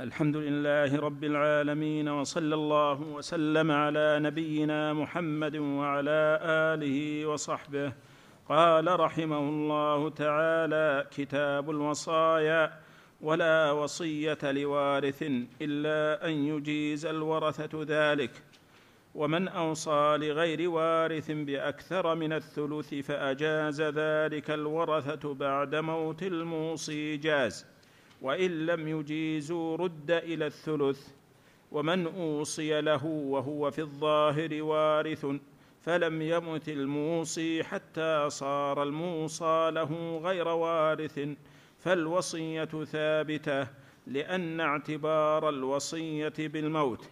الحمد لله رب العالمين وصلى الله وسلم على نبينا محمد وعلى آله وصحبه. قال رحمه الله تعالى كتاب الوصايا ولا وصية لوارث إلا أن يجيز الورثة ذلك. ومن أوصى لغير وارث بأكثر من الثلث فأجاز ذلك الورثة بعد موت الموصي جاز. وإن لم يجيزوا رد إلى الثلث ومن أوصي له وهو في الظاهر وارث فلم يمت الموصي حتى صار الموصى له غير وارث. فالوصية ثابتة لأن اعتبار الوصية بالموت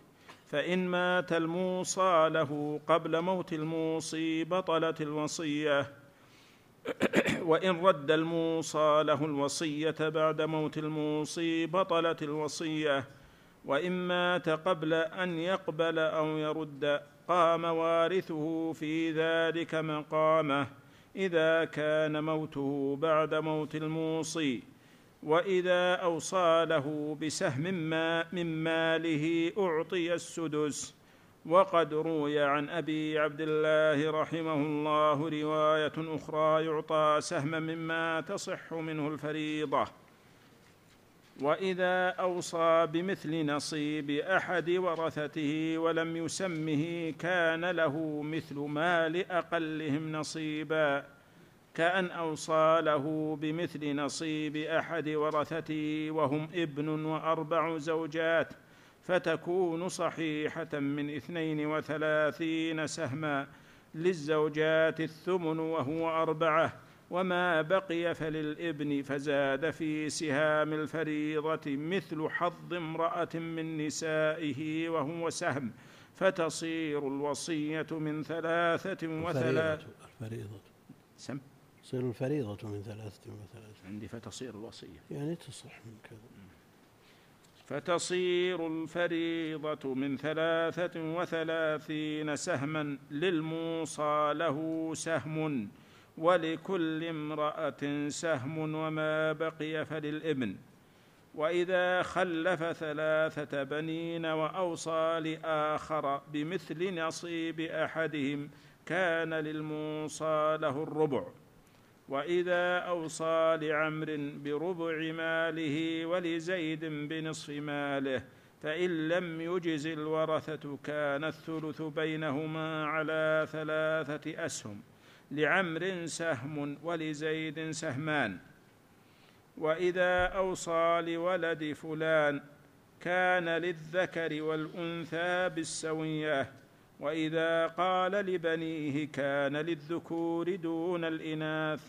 فإن مات الموصى له قبل موت الموصي بطلت الوصية. وان رد الموصى له الوصية بعد موت الموصي بطلت الوصية وإن مات قبل أن يقبل أو يرد قام وارثه في ذلك مقامه إذا كان موته بعد موت الموصي وإذا أوصى له بسهم ما من ماله أعطي السدس. وقد روي عن أبي عبد الله رحمه الله رواية أخرى يعطى سهما مما تصح منه الفريضة. وإذا أوصى بمثل نصيب أحد ورثته ولم يسمه كان له مثل مال أقلهم نصيبا. كأن أوصى له بمثل نصيب أحد ورثته وهم ابن وأربع زوجات. فتكون صحيحة من اثنين وثلاثين سهما للزوجات الثمن وهو أربعة وما بقي فللإبن فزاد في سهام الفريضة مثل حظ امرأة من نسائه وهو سهم فتصير الوصية من ثلاثة وثلاث الفريضة سم؟ تصير الفريضة من ثلاثة وثلاثة عندي فتصير الوصية. يعني تصح من كذا. فتصير الفريضة من ثلاثة وثلاثين سهما للموصى له سهم ولكل امرأة سهم وما بقي فللإبن. وإذا خلف ثلاثة بنين وأوصى لآخر بمثل نصيب أحدهم كان للموصى له الربع. وإذا أوصى لعمر بربع ماله ولزيد بنصف ماله فإن لم يجز الورثة كان الثلث بينهما على ثلاثة أسهم لعمر سهم ولزيد سهمان. وإذا أوصى لولد فلان كان للذكر والأنثى بالسوية وإذا قال لبنيه كان للذكور دون الإناث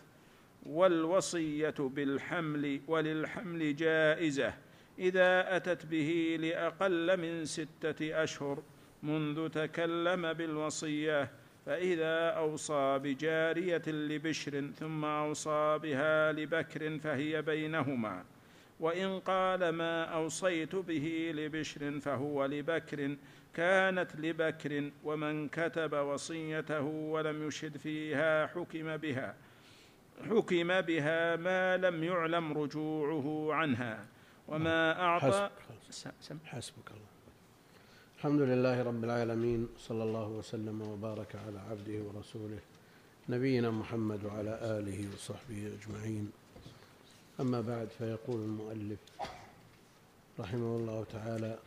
والوصية بالحمل وللحمل جائزة إذا أتت به لأقل من ستة أشهر منذ تكلم بالوصية فإذا أوصى بجارية لبشر ثم أوصى بها لبكر فهي بينهما وإن قال ما أوصيت به لبشر فهو لبكر كانت لبكر ومن كتب وصيته ولم يشهد فيها حكم بها حكم بها ما لم يعلم رجوعه عنها. وما أعطى حسبك, سم. حسبك الله. الحمد لله رب العالمين صلى الله وسلم وبارك على عبده ورسوله نبينا محمد وعلى آله وصحبه أجمعين. أما بعد فيقول المؤلف رحمه الله تعالى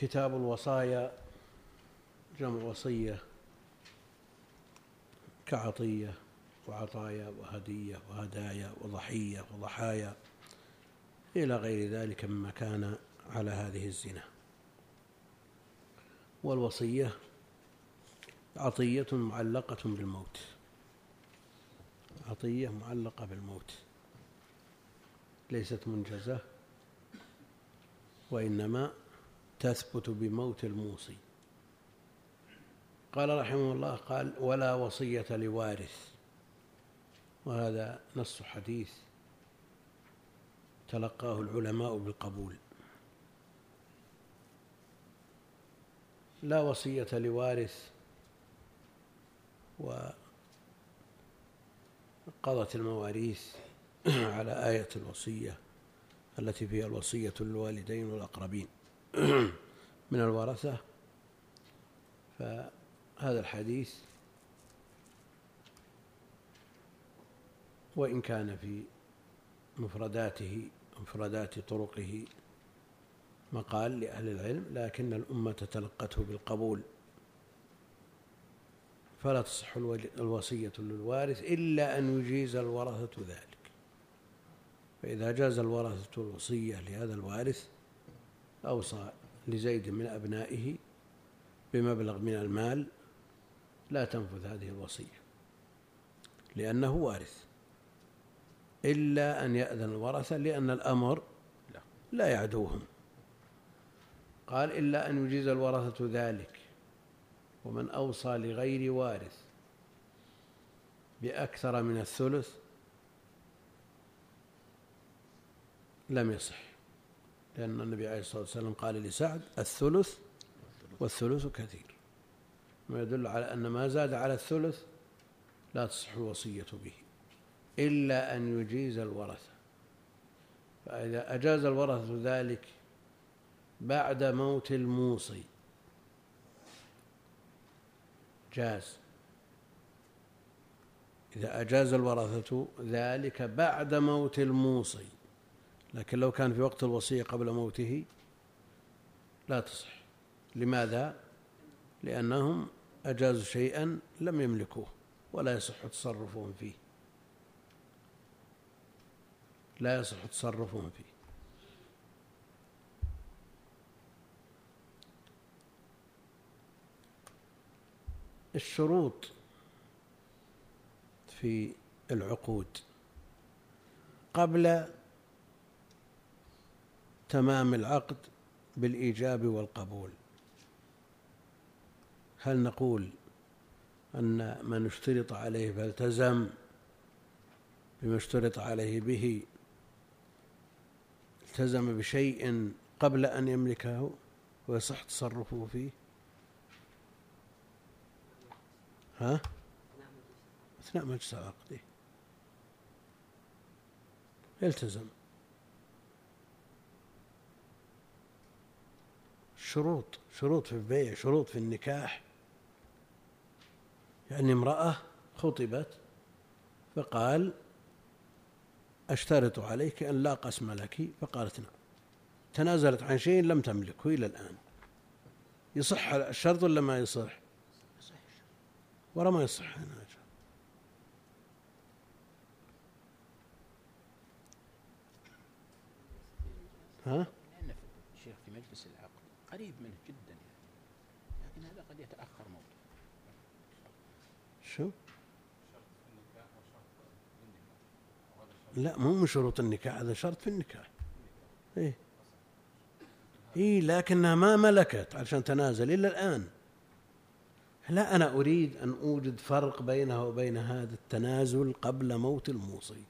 كتاب الوصايا جمع وصية كعطية وعطايا وهدية وهدايا وضحية وضحايا إلى غير ذلك مما كان على هذه الزنا. والوصية عطية معلقة بالموت. عطية معلقة بالموت. ليست منجزة وإنما تثبت بموت الموصي. قال رحمه الله قال ولا وصية لوارث. وهذا نص حديث تلقاه العلماء بالقبول. لا وصية لوارث وقضت المواريث على آية الوصية التي فيها الوصية للوالدين والأقربين. من الورثة. فهذا الحديث وإن كان في مفرداته مفردات طرقه مقال لأهل العلم لكن الأمة تلقته بالقبول. فلا تصح الوصية للوارث إلا أن يجيز الورثة ذلك. فإذا جاز الورثة الوصية لهذا الوارث أوصى لزيد من أبنائه بمبلغ من المال لا تنفذ هذه الوصية لأنه وارث إلا أن يأذن الورثة لأن الأمر لا. يعدوهم. قال إلا أن يجيز الورثة ذلك ومن أوصى لغير وارث بأكثر من الثلث لم يصح. لأن النبي عليه الصلاة والسلام قال لسعد الثلث والثلث كثير. ما يدل على أن ما زاد على الثلث لا تصح الوصية به إلا أن يجيز الورثة. فإذا أجاز الورثة ذلك بعد موت الموصي جاز. إذا أجاز الورثة ذلك بعد موت الموصي لكن لو كان في وقت الوصية قبل موته لا تصح. لماذا؟ لأنهم أجازوا شيئا لم يملكوه ولا يصح تصرفهم فيه. لا يصح تصرفهم فيه. الشروط في العقود. قبل تمام العقد بالإيجاب والقبول. هل نقول أن من اشترط عليه فالتزم بما اشترط عليه به؟ التزم بشيء قبل أن يملكه ويصح تصرفه فيه؟ ها؟ أثناء مجلس العقد. يلتزم. شروط شروط في البيع شروط في النكاح. يعني امرأة خطبت فقال أشترط عليك أن لا قسم لك. فقالت نعم. تنازلت عن شيء لم تملكه إلى الآن. يصح الشرط ولا ما يصح؟ ولا ما يصح هنا ها؟ لأن الشيخ في مجلس العقد قريب منه جدا يعني. لكن هذا قد يتأخر موته شو؟ لا مو من شروط النكاح هذا شرط في النكاح. إيه. إيه لكنها ما ملكت عشان تنازل إلا الآن. لا أنا أريد أن أوجد فرق بينها وبين هذا التنازل قبل موت الموصي.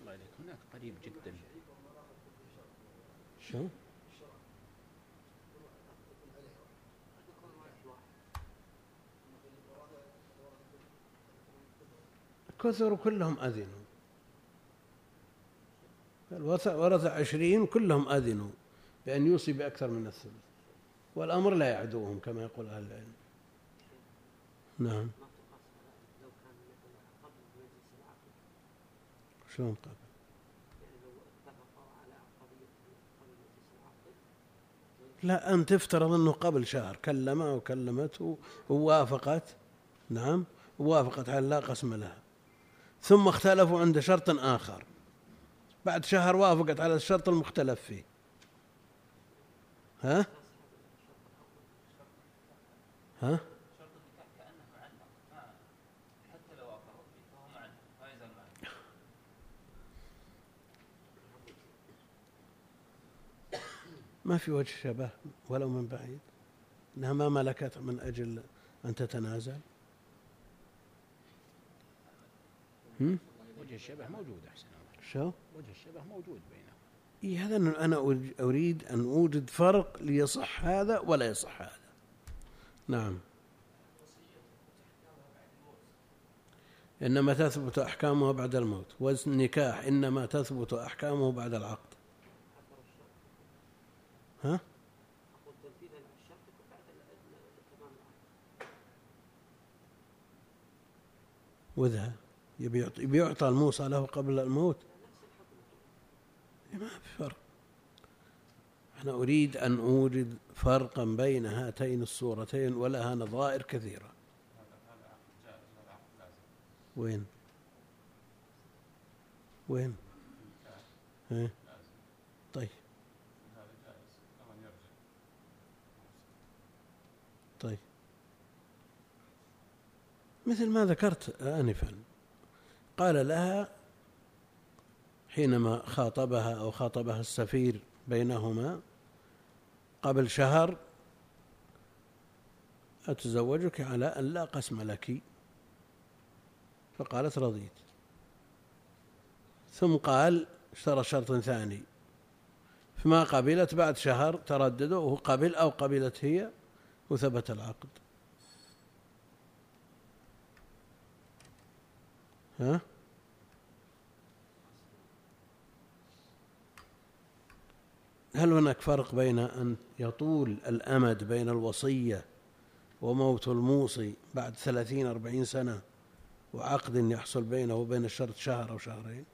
الله عليك هناك قريب جدا. شو؟ كثر كلهم أذنوا. ورثة عشرين كلهم أذنوا بأن يوصي بأكثر من الثلث. والأمر لا يعدوهم كما يقول أهل العلم. نعم. شلون قبل لا أن تفترض أنه قبل شهر كلمه وكلمته ووافقت. نعم ووافقت على لا قسم لها. ثم اختلفوا عند شرط آخر. بعد شهر وافقت على الشرط المختلف فيه. ها؟ ها؟ ما في وجه شبه ولو من بعيد. إنها ما ملكت من أجل أن تتنازل. وجه الشبه موجود أحسن شو؟ وجه الشبه موجود بينهم. اي هذا أنا اريد أن أوجد فرق ليصح هذا ولا يصح هذا. نعم. إنما تثبت احكامها بعد الموت. والنكاح إنما تثبت أحكامه بعد العقد. ها؟ وذا يبي يعطي يعطى الموصى له قبل الموت. ما في فرق. أنا أريد أن أوجد فرقا بين هاتين الصورتين ولها نظائر كثيرة. وين؟ وين؟ إيه؟ طيب. طيب. مثل ما ذكرت آنفا. قال لها حينما خاطبها أو خاطبها السفير بينهما قبل شهر أتزوجك على أن لا قسم لك؟ فقالت رضيت. ثم قال اشترى شرط ثاني. فما قبلت بعد شهر ترددوا وهو قبل أو قبلت هي وثبت العقد. ها؟ هل هناك فرق بين أن يطول الأمد بين الوصية وموت الموصي بعد ثلاثين أربعين سنة وعقد يحصل بينه وبين الشرط شهر أو شهرين؟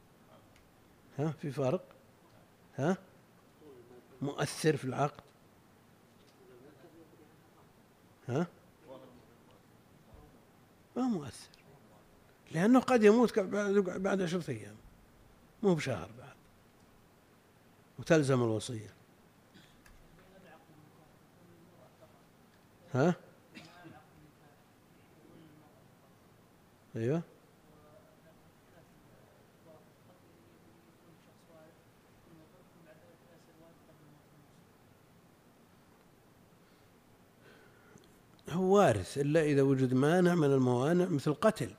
ها؟ في فرق؟ ها؟ مؤثر في العقد؟ ها؟ ما مؤثر. لأنه قد يموت بعد عشرة أيام. مو بشهر بعد. وتلزم الوصية. ها؟ أيوه. هو وارث إلا إذا وجد مانع من الموانع مثل قتل.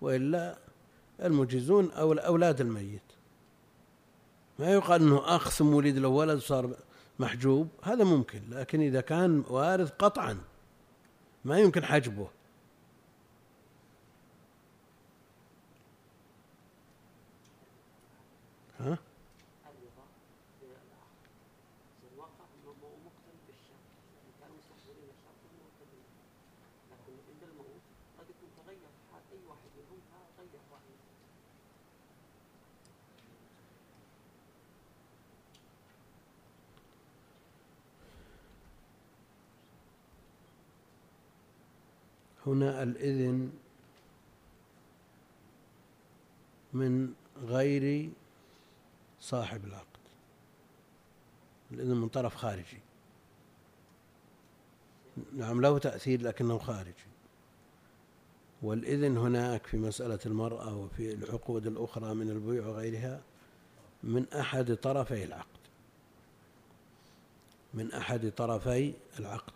وإلا المجيزون أو أولاد الميت. ما يقال أنه أخ ثم ولد له ولد صار محجوب هذا ممكن لكن إذا كان وارث قطعا ما يمكن حجبه. هنا الإذن من غير صاحب العقد. الإذن من طرف خارجي. نعم له تأثير لكنه خارجي. والإذن هناك في مسألة المرأة وفي العقود الأخرى من البيوع وغيرها من أحد طرفي العقد. من أحد طرفي العقد.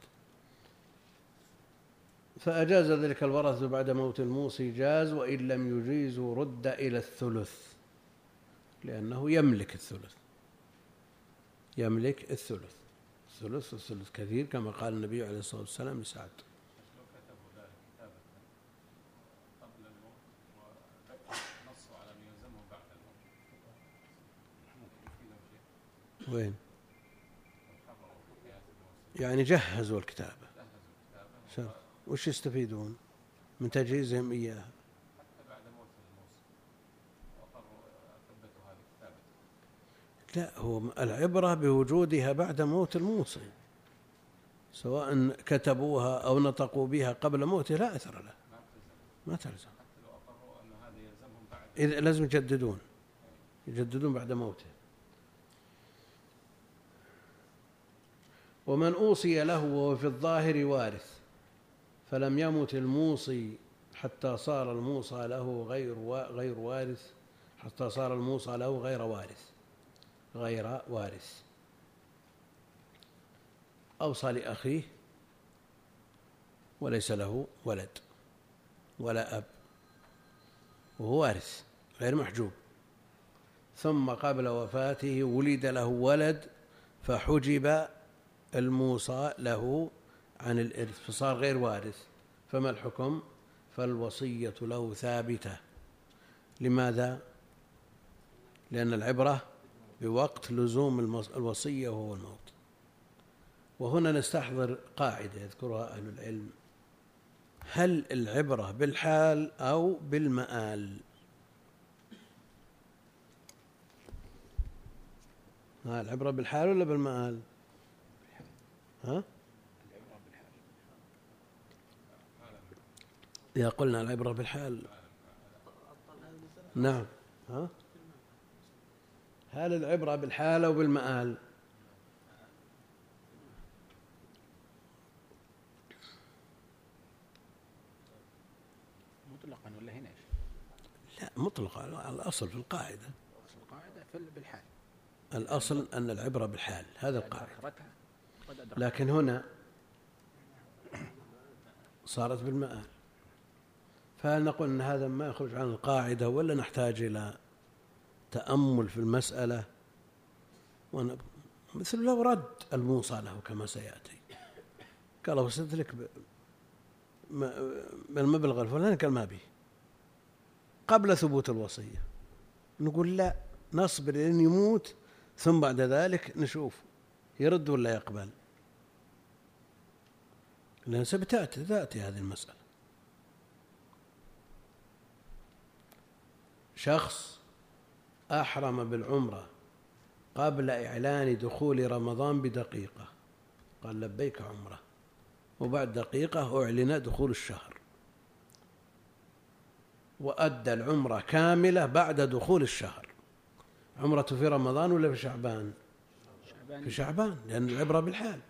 فأجاز ذلك الورث بعد موت الموصي جاز وإن لم يجيزوا رد إلى الثلث لأنه يملك الثلث. يملك الثلث. الثلث الثلث كثير كما قال النبي عليه الصلاة والسلام لسعد. وين؟ يعني جهزوا الكتابة وش يستفيدون من تجهيزهم إياها؟ لا هو العبرة بوجودها بعد موت الموصي. سواء كتبوها أو نطقوا بها قبل موته لا أثر له. ما تلزم. إذا لازم يجددون. يجددون بعد موته. ومن أوصي له وهو في الظاهر وارث. فلم يمت الموصي حتى صار الموصى له غير غير وارث حتى صار الموصى له غير وارث غير وارث. أوصى لأخيه وليس له ولد ولا أب وهو وارث غير محجوب. ثم قبل وفاته ولد له ولد فحجب الموصى له عن الإرث فصار غير وارث. فما الحكم؟ فالوصية له ثابتة. لماذا؟ لأن العبرة بوقت لزوم الوصية وهو الموت. وهنا نستحضر قاعدة يذكرها أهل العلم. هل العبرة بالحال أو بالمآل؟ ها العبرة بالحال ولا بالمآل؟ ها؟ إذا قلنا العبرة بالحال. نعم. ها؟ هل العبرة بالحال أو بالمآل؟ مطلقا ولا هنا لا مطلقا. الأصل في القاعدة. القاعدة بالحال. الأصل أن العبرة بالحال. هذا القاعدة. لكن هنا صارت بالمآل. فهل نقول أن هذا ما يخرج عن القاعدة ولا نحتاج إلى تأمل في المسألة. مثل لو رد الموصى له كما سيأتي. قال ب- ما- بالمبلغ الفلاني قال ما به قبل ثبوت الوصية. نقول لا نصبر لين يموت ثم بعد ذلك نشوف يرد ولا يقبل. لأن ستأتي تأتي هذه المسألة. شخص أحرم بالعمرة قبل إعلان دخول رمضان بدقيقة. قال لبيك عمرة. وبعد دقيقة أعلن دخول الشهر. وأدى العمرة كاملة بعد دخول الشهر. عمرته في رمضان ولا في شعبان؟ شعبان. في شعبان لأن العبرة بالحال.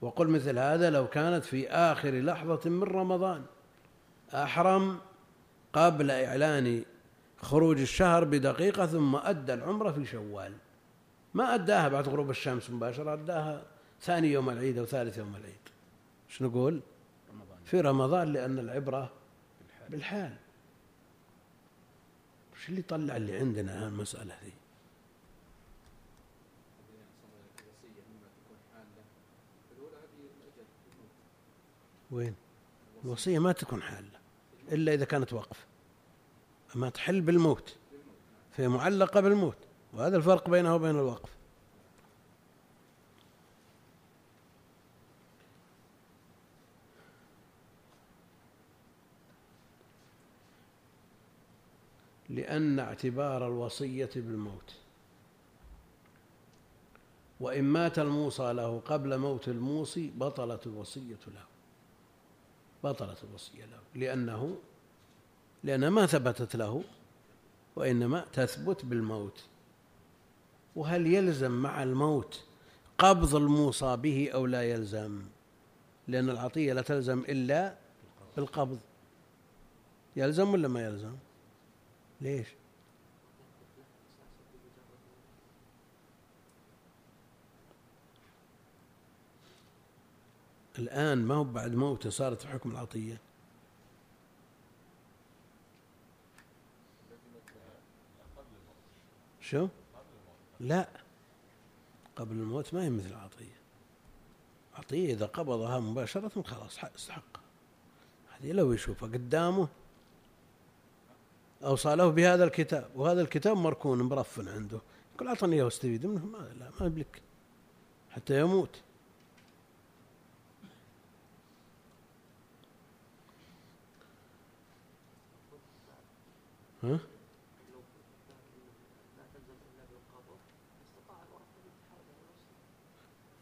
وقل مثل هذا لو كانت في آخر لحظة من رمضان. أحرم قبل إعلان خروج الشهر بدقيقة ثم أدى العمرة في شوال. ما أداها بعد غروب الشمس مباشرة أداها ثاني يوم العيد أو ثالث يوم العيد. إيش نقول؟ رمضان. في رمضان لأن العبرة بالحال. وش اللي طلع اللي عندنا هالمسألة ذي وين؟ الوصية ما تكون حالة. إلا إذا كانت وقف أما تحل بالموت فهي معلقة بالموت وهذا الفرق بينها وبين الوقف لأن اعتبار الوصية بالموت وإن مات الموصى له قبل موت الموصي بطلت الوصية له. بطلت الوصية له. لأنه لأنها ما ثبتت له وإنما تثبت بالموت. وهل يلزم مع الموت قبض الموصى به أو لا يلزم؟ لأن العطية لا تلزم إلا بالقبض. يلزم ولا ما يلزم؟ ليش؟ الآن ما هو بعد موته صارت حكم العطية. شو؟ لا. قبل الموت ما هي مثل العطية. عطية إذا قبضها مباشرة خلاص استحق. هذه لو يشوفها قدامه أوصى له بهذا الكتاب وهذا الكتاب مركون مرفن عنده. يقول أعطني إياه واستفيد منه ما لا ما يملك حتى يموت. ها؟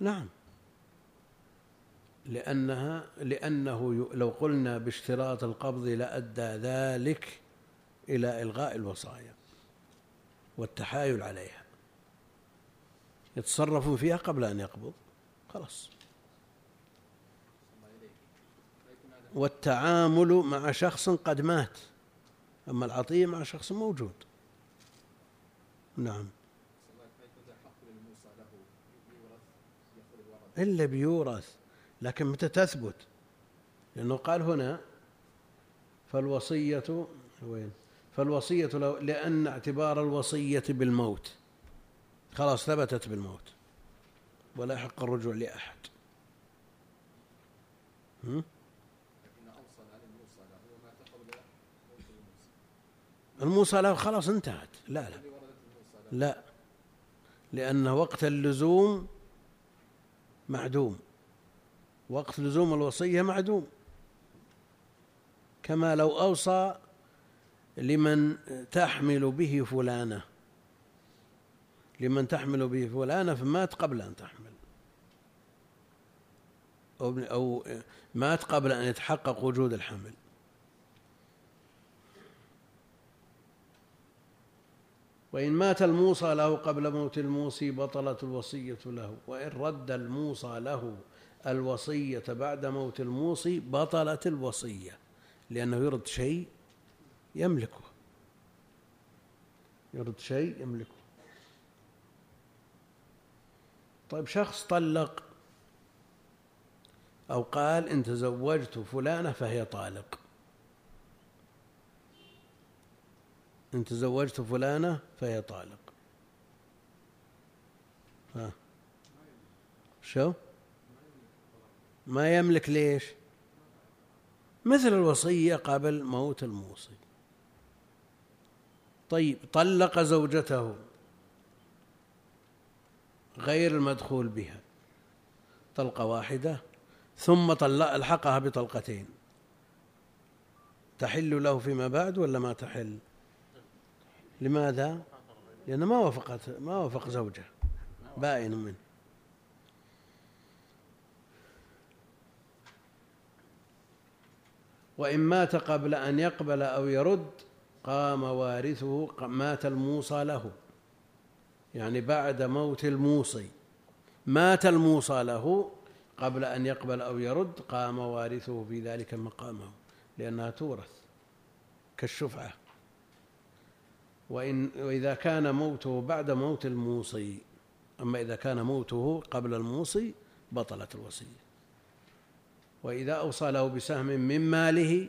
نعم. لأنها لأنه لو قلنا باشتراط القبض لأدى ذلك إلى إلغاء الوصايا والتحايل عليها. يتصرف فيها قبل أن يقبض. خلاص. والتعامل مع شخص قد مات. أما العطية مع شخص موجود. نعم. إلا بيورث. لكن متى تثبت؟ لأنه قال هنا فالوصية وين؟ فالوصية لو لأن اعتبار الوصية بالموت. خلاص ثبتت بالموت. ولا يحق الرجوع لأحد. هم؟ الموصى له خلاص انتهت. لا لا. لا. لأن وقت اللزوم معدوم. وقت لزوم الوصية معدوم. كما لو أوصى لمن تحمل به فلانة. لمن تحمل به فلانة فمات قبل أن تحمل. أو مات قبل أن يتحقق وجود الحمل. وإن مات الموصى له قبل موت الموصي بطلت الوصية له وإن رد الموصى له الوصية بعد موت الموصي بطلت الوصية لأنه يرد شيء يملكه. يرد شيء يملكه. طيب شخص طلق أو قال إن تزوجت فلانة فهي طالق. إن تزوجت فلانة فهي طالق. ها. شو؟ ما يملك ليش؟ مثل الوصية قبل موت الموصي. طيب طلق زوجته غير المدخول بها. طلقة واحدة ثم طلق ألحقها بطلقتين. تحل له فيما بعد ولا ما تحل؟ لماذا؟ لأن ما وافقت ما وافق زوجه بائن منه. وإن مات قبل أن يقبل أو يرد قام وارثه مات الموصى له. يعني بعد موت الموصي. مات الموصى له قبل أن يقبل أو يرد قام وارثه في ذلك مقامه لأنها تورث كالشفعة. وإن وإذا كان موته بعد موت الموصي أما إذا كان موته قبل الموصي بطلت الوصية. وإذا أوصى له بسهم من ماله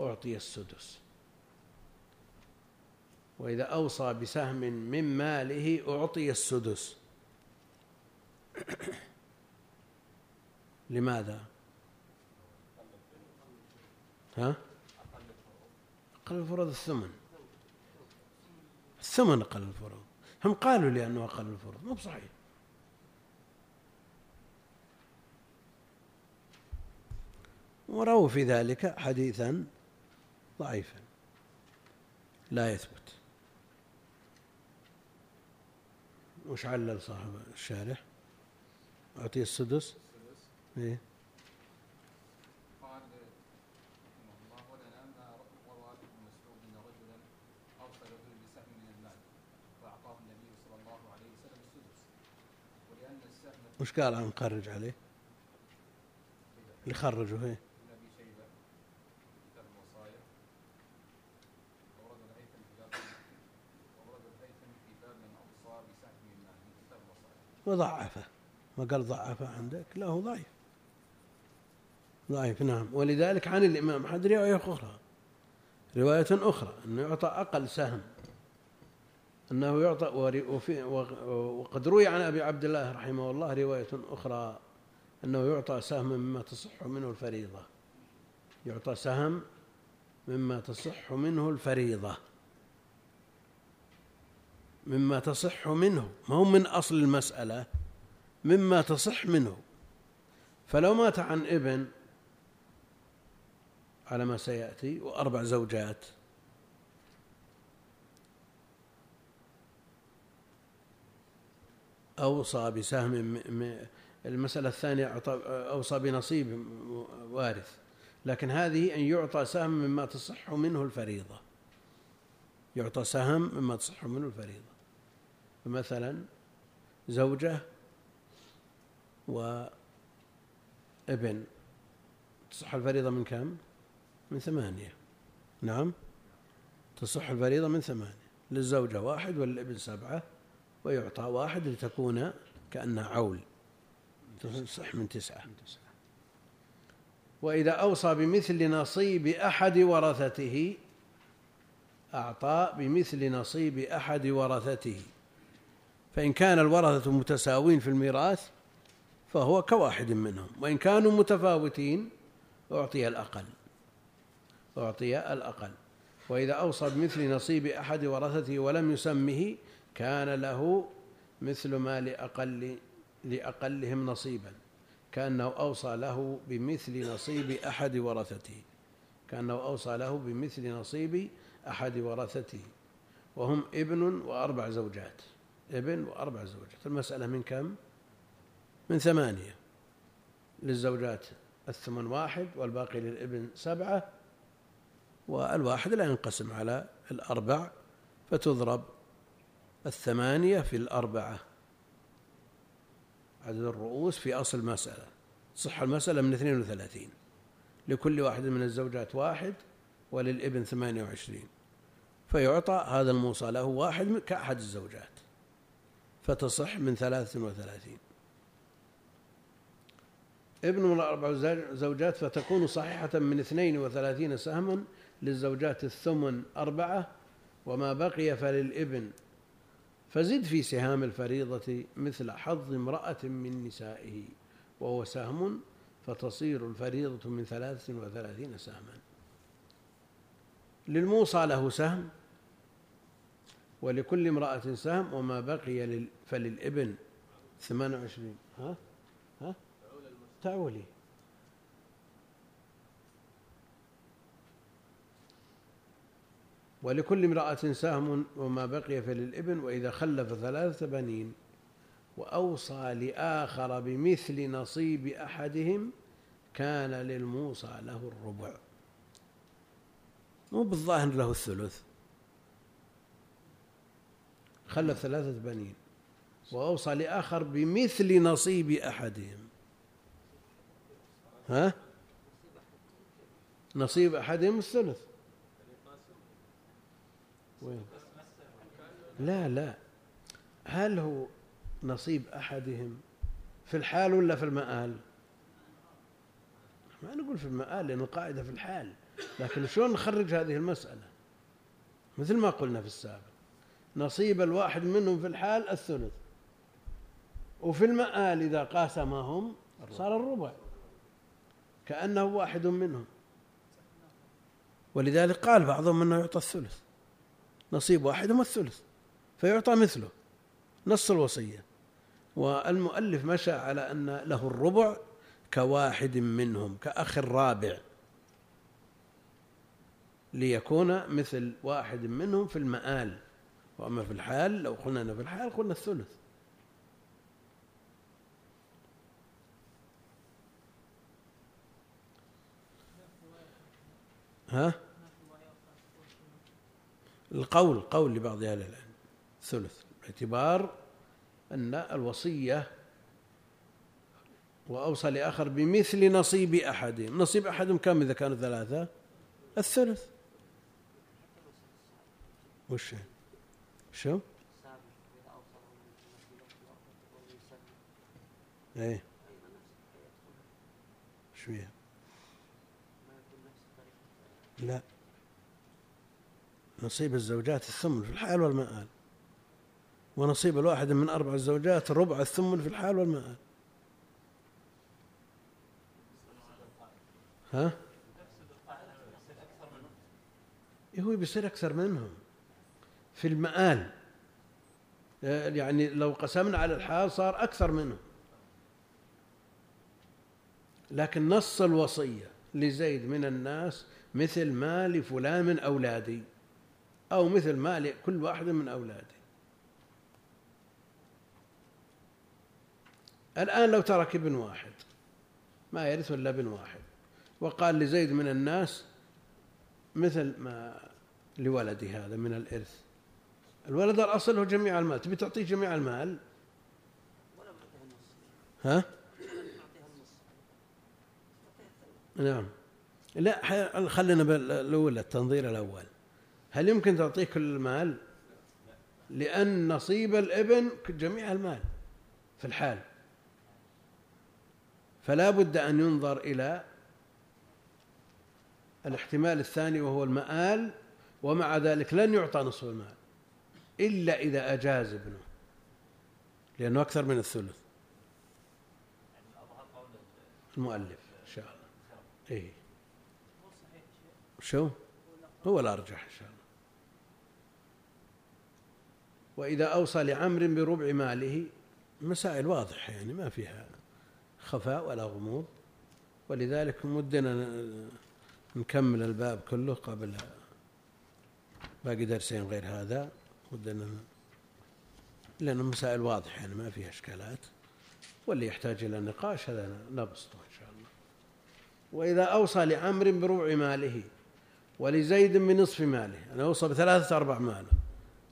أعطي السدس. وإذا أوصى بسهم من ماله أعطي السدس. لماذا؟ ها؟ أقل الفروض. الثمن. الثمن أقل الفروض هم قالوا لأنه أقل الفروض مو بصحيح. ورووا في ذلك حديثا ضعيفا. لا يثبت. وش علل صاحب الشارح؟ أعطيه السدس. إيه قال رحمه الله ولنا ما روى ابن مسعود ان رجلا ارسل رجلا بسهم من المال فاعطاه النبي صلى الله عليه وسلم السدس ولان السهم وش قال عن مخرج عليه؟ اللي خرجه هي الوصايا وضعفه. ما قال ضعفه عندك؟ لا هو ضعيف. ضعيف نعم. ولذلك عن الإمام أحمد رواية أخرى. رواية أخرى أنه يعطى أقل سهم. أنه يعطى وقد روي عن أبي عبد الله رحمه الله رواية أخرى أنه يعطى سهم مما تصح منه الفريضة. يعطى سهم مما تصح منه الفريضة. مما تصح منه ما هو من أصل المسألة مما تصح منه. فلو مات عن ابن على ما سيأتي وأربع زوجات أوصى بسهم المسألة الثانية أوصى بنصيب وارث لكن هذه أن يعطى سهم مما تصح منه الفريضة. يعطى سهم مما تصح منه الفريضة. فمثلا زوجة وابن تصح الفريضة من كم؟ من ثمانية. نعم تصح الفريضة من ثمانية. للزوجة واحد وللابن سبعة. ويعطى واحد لتكون كأنها عول تصح من تسعة. وإذا أوصى بمثل نصيب أحد ورثته أعطى بمثل نصيب أحد ورثته. فإن كان الورثة متساوين في الميراث فهو كواحد منهم. وإن كانوا متفاوتين أعطي الأقل. أعطي الأقل. وإذا أوصى بمثل نصيب أحد ورثته ولم يسمه كان له مثل ما لأقل لأقلهم نصيبا. كأنه أوصى له بمثل نصيب أحد ورثته. كأنه أوصى له بمثل نصيب أحد ورثته. وهم ابن وأربع زوجات. ابن وأربع زوجات. المسألة من كم؟ من ثمانية. للزوجات الثمن واحد والباقي للابن سبعة. والواحد لا ينقسم على الأربع فتضرب الثمانية في الأربعة. عدد الرؤوس في أصل المسألة. صح المسألة من اثنين وثلاثين لكل واحد من الزوجات واحد وللابن ثمانية وعشرين. فيعطى هذا الموصى له واحد كأحد الزوجات. فتصح من ثلاث وثلاثين ابن من أربع زوجات فتكون صحيحة من اثنين وثلاثين سهما للزوجات الثمن أربعة. وما بقي فللابن فزد في سهام الفريضة مثل حظ امرأة من نسائه وهو سهم فتصير الفريضة من ثلاث وثلاثين سهما. للموصى له سهم ولكل امرأة سهم وما بقي فللإبن ثمان وعشرين. ها؟ ها؟ تعولي. ولكل امرأة سهم وما بقي فللابن وإذا خلف ثلاثة بنين وأوصى لآخر بمثل نصيب أحدهم كان للموصى له الربع. مو بالظاهر له الثلث. خلف ثلاثة بنين وأوصى لآخر بمثل نصيب أحدهم. ها؟ نصيب أحدهم الثلث. وين؟ لا لا. هل هو نصيب أحدهم في الحال ولا في المآل؟ ما نقول في المآل لأن القاعدة في الحال. لكن شلون نخرج هذه المسألة؟ مثل ما قلنا في السابق. نصيب الواحد منهم في الحال الثلث. وفي المآل إذا قاسمهم صار الربع. كأنه واحد منهم. ولذلك قال بعضهم أنه يعطى الثلث. نصيب واحد هو الثلث فيعطى مثله نص الوصية. والمؤلف مشى على أن له الربع كواحد منهم كأخ الرابع. ليكون مثل واحد منهم في المآل. وأما في الحال لو قلنا في الحال قلنا الثلث. ها؟ القول قول لبعض أهل العلم. ثلث باعتبار أن الوصية وأوصى لآخر بمثل نصيب أحدهم نصيب أحدهم كم إذا كانوا ثلاثة؟ الثلث. وش؟ شو؟ إيه. شو لا. نصيب الزوجات الثمن في الحال والمآل. ونصيب الواحد من أربع الزوجات ربع الثمن في الحال والمآل. ها؟ إيه هو بيصير أكثر منهم. في المآل يعني لو قسمنا على الحال صار أكثر منهم. لكن نص الوصية لزيد من الناس مثل ما لفلان من أولادي. أو مثل ما لكل واحد من أولادي الآن لو ترك ابن واحد ما يرث إلا ابن واحد وقال لزيد من الناس مثل ما لولدي هذا من الإرث. الولد الأصل هو جميع المال تبي تعطيه جميع المال؟ ها؟ نعم. لا خلينا بالأول التنظير الأول. هل يمكن تعطيه كل المال؟ لأن نصيب الإبن جميع المال في الحال. فلا بد أن ينظر إلى الاحتمال الثاني وهو المآل ومع ذلك لن يعطى نصف المال إلا إذا أجاز ابنه لأنه أكثر من الثلث. المؤلف إن شاء الله. إيه. شو؟ هو الأرجح إن شاء الله. وإذا أوصى لعمر بربع ماله مسائل واضحة يعني ما فيها خفاء ولا غموض. ولذلك مدنا نكمل الباب كله قبل باقي درسين غير هذا. ودنا لأن المسائل واضحة يعني ما فيها إشكالات. واللي يحتاج إلى نقاش هذا نبسطه إن شاء الله. وإذا أوصى لعمر بربع ماله ولزيد بنصف ماله أنا أوصى بثلاثة أرباع ماله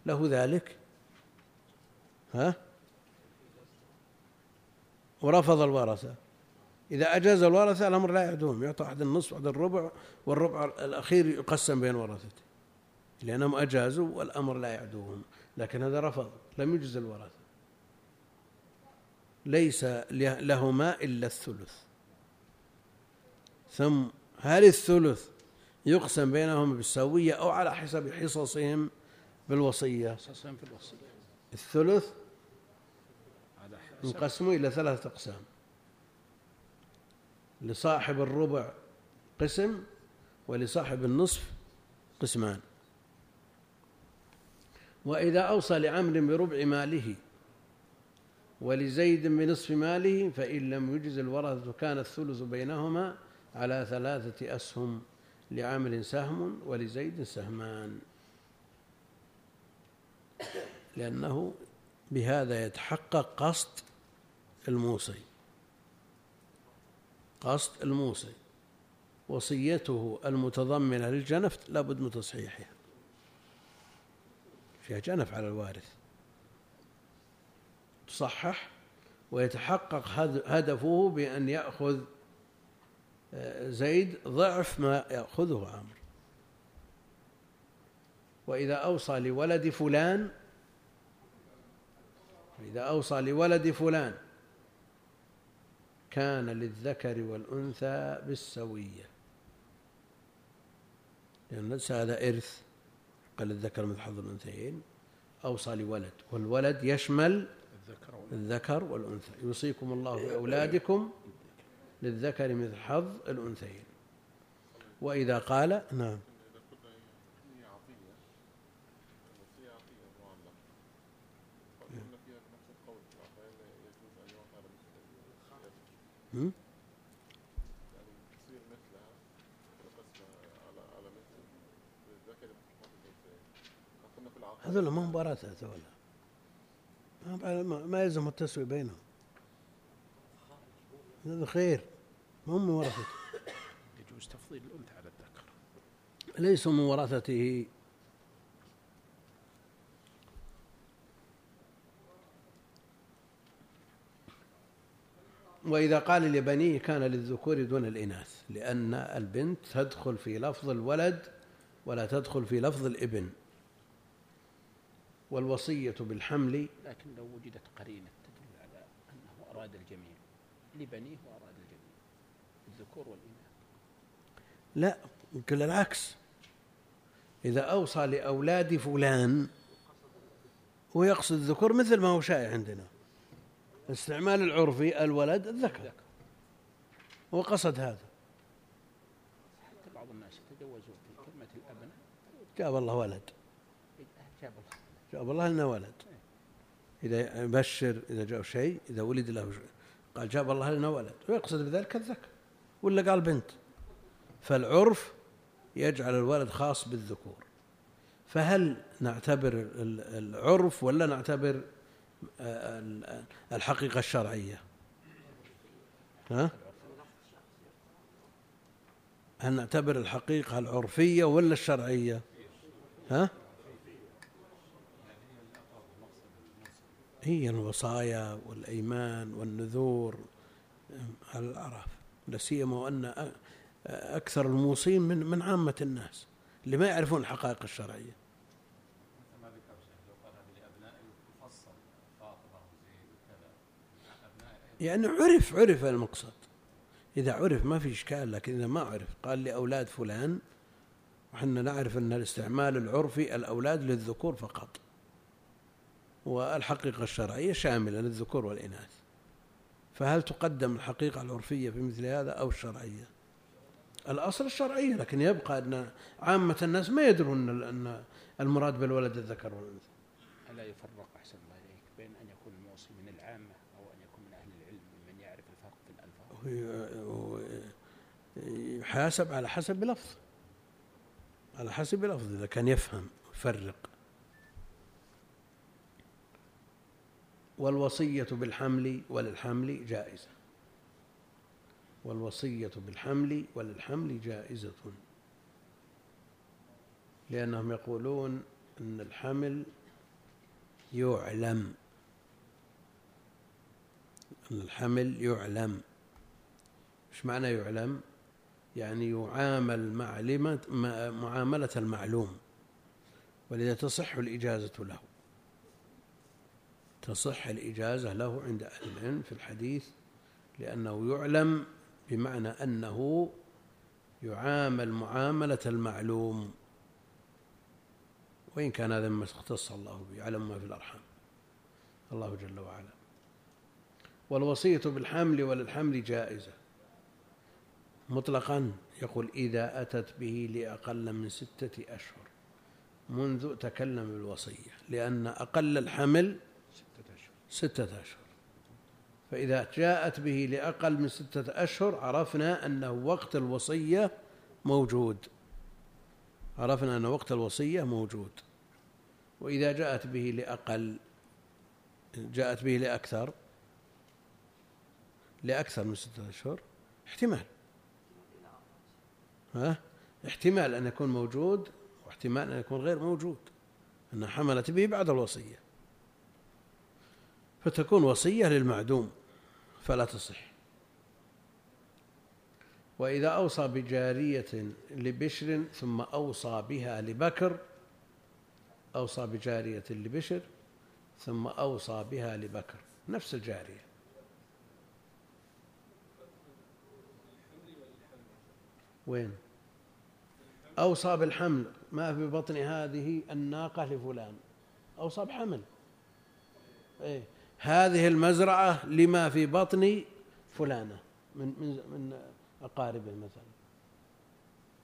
له ذلك؟ ها؟ ورفض الورثة. إذا أجاز الورثة الأمر لا يعدوهم يعطى أحد النصف أحد الربع والربع الأخير يقسم بين ورثته. لأنهم أجازوا والأمر لا يعدوهم لكن هذا رفض لم يجز الورثة. ليس لهما إلا الثلث. ثم هل الثلث يقسم بينهم بالسوية أو على حسب حصصهم بالوصية. حصصهم في الوصية الثلث ينقسم إلى ثلاثة أقسام. لصاحب الربع قسم ولصاحب النصف قسمان. وإذا أوصى لعمر بربع ماله ولزيد بنصف ماله فإن لم يجز الورثة كان الثلث بينهما على ثلاثة أسهم لعامر سهم ولزيد سهمان. لأنه بهذا يتحقق قصد الموصي. قصد الموصي. وصيته المتضمنة للجنف لابد من تصحيحها. فيها جنف على الوارث. تصحح ويتحقق هدفه بأن يأخذ آه، زيد ضعف ما يأخذه عمرو. وإذا أوصى لولد فلان إذا أوصى لولد فلان كان للذكر والأنثى بالسوية. لأن ليس هذا إرث قال الذكر مثل حظ الأنثيين أوصى لولد والولد يشمل الذكر الذكر والأنثى. يوصيكم الله بأولادكم للذكر مثل حظ الأنثيين. وإذا قال نعم هي عطية الوصية عطية معلقة فقلنا فيها بنفس القول في العطايا يجوز أن يعطى على مثل هم؟ يعني تصير مثلها قسمة على على مثل الذكر مثل حظ الأنثيين قلنا في العطايا هذول ما هم هذول. ما- يلزم التسوية بينهم. هذا خير ما هم من ورثته يجوز تفضيل الأنثى على الذكر. ليسوا من ورثته وإذا قال لبنيه كان للذكور دون الإناث لأن البنت تدخل في لفظ الولد ولا تدخل في لفظ الإبن. والوصية بالحمل لكن لو وجدت قرينة تدل على أنه أراد الجميع لبنيه وأراد الجميع الذكور والإناث. لا يمكن العكس. إذا أوصى لأولاد فلان ويقصد الذكور مثل ما هو شائع عندنا. الاستعمال العرفي الولد الذكر. ذكر وقصد هذا. حتى بعض الناس يتجوزون في كلمة الأبناء. جاب الله ولد. جاب الله جاب الله لنا ولد. إذا يبشر إذا جاء شيء إذا ولد له شيء. قال جاب الله لنا ولد. ويقصد بذلك الذكر. ولا قال بنت. فالعرف يجعل الولد خاص بالذكور. فهل نعتبر ال- العرف ولا نعتبر الحقيقة الشرعية. ها؟ هل نعتبر الحقيقة العرفية ولا الشرعية؟ ها؟ هي الوصايا والأيمان والنذور. على الأعراف لا سيما وأن أكثر الموصين من من عامة الناس اللي ما يعرفون الحقائق الشرعية مثل ما ذكر شيخ لو قال هذه لابنائي يفصل فاطمه وزيد وكذا ابنائي يعني عرف عرف المقصد. إذا عرف ما في إشكال لكن إذا ما عرف قال لأولاد فلان وحنا نعرف أن الاستعمال العرفي الأولاد للذكور فقط. والحقيقة الشرعية شاملة للذكور والإناث. فهل تقدم الحقيقة العرفية في مثل هذا أو الشرعية؟ الأصل الشرعية لكن يبقى أن عامة الناس ما يدرون أن المراد بالولد الذكر والأنثى. ألا يفرق أحسن الله إليك بين أن يكون الموصي من العامة أو أن يكون من أهل العلم ممن يعرف الفرق في الألفاظ يحاسب على حسب لفظ على حسب لفظ إذا كان يفهم يفرق. والوصية بالحمل وللحمل جائزة. والوصية بالحمل وللحمل جائزة. لأنهم يقولون أن الحمل يعلم. أن الحمل يعلم. إيش معنى يعلم؟ يعني يعامل معلمة معاملة المعلوم ولذا تصح الإجازة له. تصح الإجازة له عند أهل العلم في الحديث لأنه يعلم بمعنى أنه يعامل معاملة المعلوم. وإن كان هذا مما اختص الله به يعلم ما في الأرحام. الله جل وعلا. والوصية بالحمل وللحمل جائزة. مطلقا يقول إذا أتت به لأقل من ستة أشهر منذ تكلم بالوصية لأن أقل الحمل ستة أشهر. فإذا جاءت به لأقل من ستة أشهر عرفنا أنه وقت الوصية موجود. عرفنا أن وقت الوصية موجود. وإذا جاءت به لأقل جاءت به لأكثر لأكثر من ستة أشهر احتمال. ها؟ احتمال أن يكون موجود واحتمال أن يكون غير موجود. أنها حملت به بعد الوصية. فتكون وصية للمعدوم فلا تصح. وإذا أوصى بجارية لبشر ثم أوصى بها لبكر أوصى بجارية لبشر ثم أوصى بها لبكر. نفس الجارية. وين؟ أوصى بالحمل ما في بطن هذه الناقة لفلان. أوصى بحمل إيه. هذه المزرعة لما في بطن فلانة من من من أقاربه مثلا.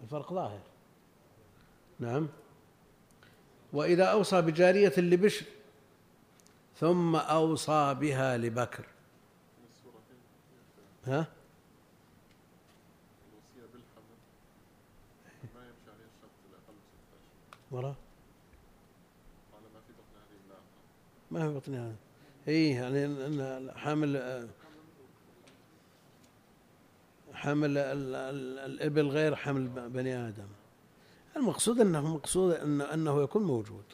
الفرق ظاهر. نعم. وإذا أوصى بجارية لبشر ثم أوصى بها لبكر. ها؟ الوصية بالحمل ما يمشي عليه الشرط الأقل من ستة وراء. قال ما في بطن هذه الناقة ما في بطنها اي يعني حامل حمل ال- ال- الإبل غير حمل بني آدم. المقصود انه مقصود إنه يكون موجود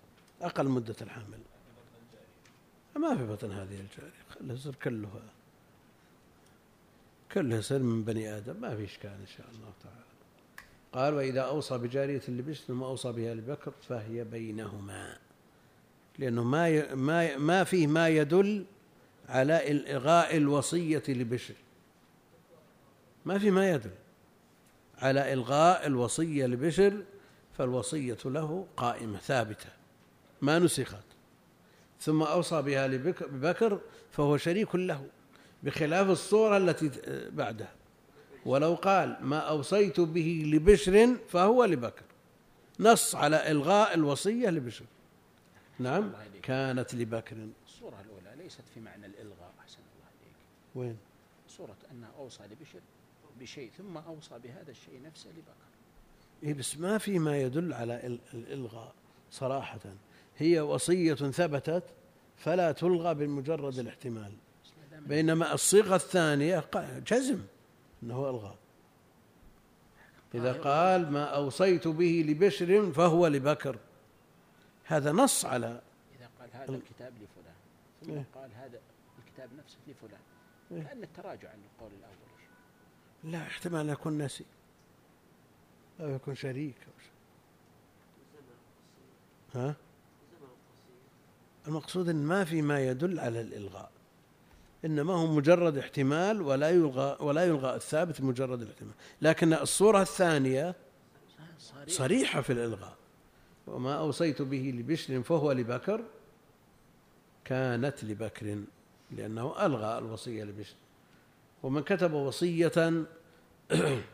أقل مدة الحمل ما في بطن هذه الجارية خلها يصير كلها. كلها يصير من بني آدم. ما في إشكال إن شاء الله تعالى. قال وإذا أوصى بجارية لبشر ثم أوصى بها لبكر فهي بينهما لأنه ما. ما. ما فيه ما يدل على إلغاء الوصية لبشر ما في ما يدل على إلغاء الوصية لبشر فالوصية له قائمة ثابتة ما نسخت ثم أوصى بها لبك- ببكر فهو شريك له بخلاف الصورة التي بعدها ولو قال ما أوصيت به لبشر فهو لبكر. نص على إلغاء الوصية لبشر. نعم. كانت لبكر. الصورة الأولى ليست في معنى الإلغاء أحسن الله عليك. وين؟ صورة أنه أوصى لبشر بشيء ثم أوصى بهذا الشيء نفسه لبكر. إيه بس ما في ما يدل على ال- الإلغاء صراحة. هي وصية ثبتت فلا تلغى بمجرد الاحتمال. بينما الصيغة الثانية جزم. أنه ألغى. إذا قال ما أوصيت به لبشر فهو لبكر. هذا نص على إذا قال هذا الكتاب لفلان ثم إيه. قال هذا الكتاب نفسه لفلان إيه. كأن التراجع عن القول الأول. لا احتمال أن يكون نسي أو يكون شريك أو شيء. ها؟ المقصود أن ما في ما يدل على الإلغاء. إنما هو مجرد احتمال ولا يلغى ولا يلغى الثابت مجرد الاحتمال. لكن الصورة الثانية صريح صريحة في الإلغاء. وما أوصيت به لبشر فهو لبكر كانت لبكر لأنه ألغى الوصية لبشر. ومن كتب وصية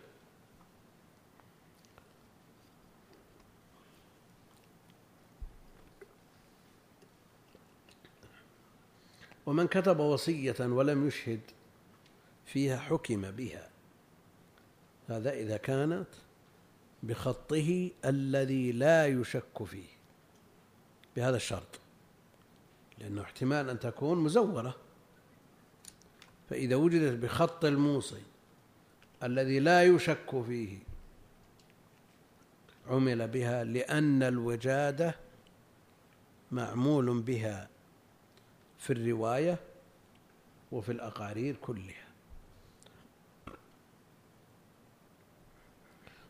ومن كتب وصية ولم يشهد فيها حكم بها. هذا إذا كانت بخطه الذي لا يشك فيه بهذا الشرط. لأنه احتمال أن تكون مزورة. فإذا وجدت بخط الموصي الذي لا يشك فيه عمل بها لأن الوجادة معمول بها. في الرواية وفي الأقارير كلها.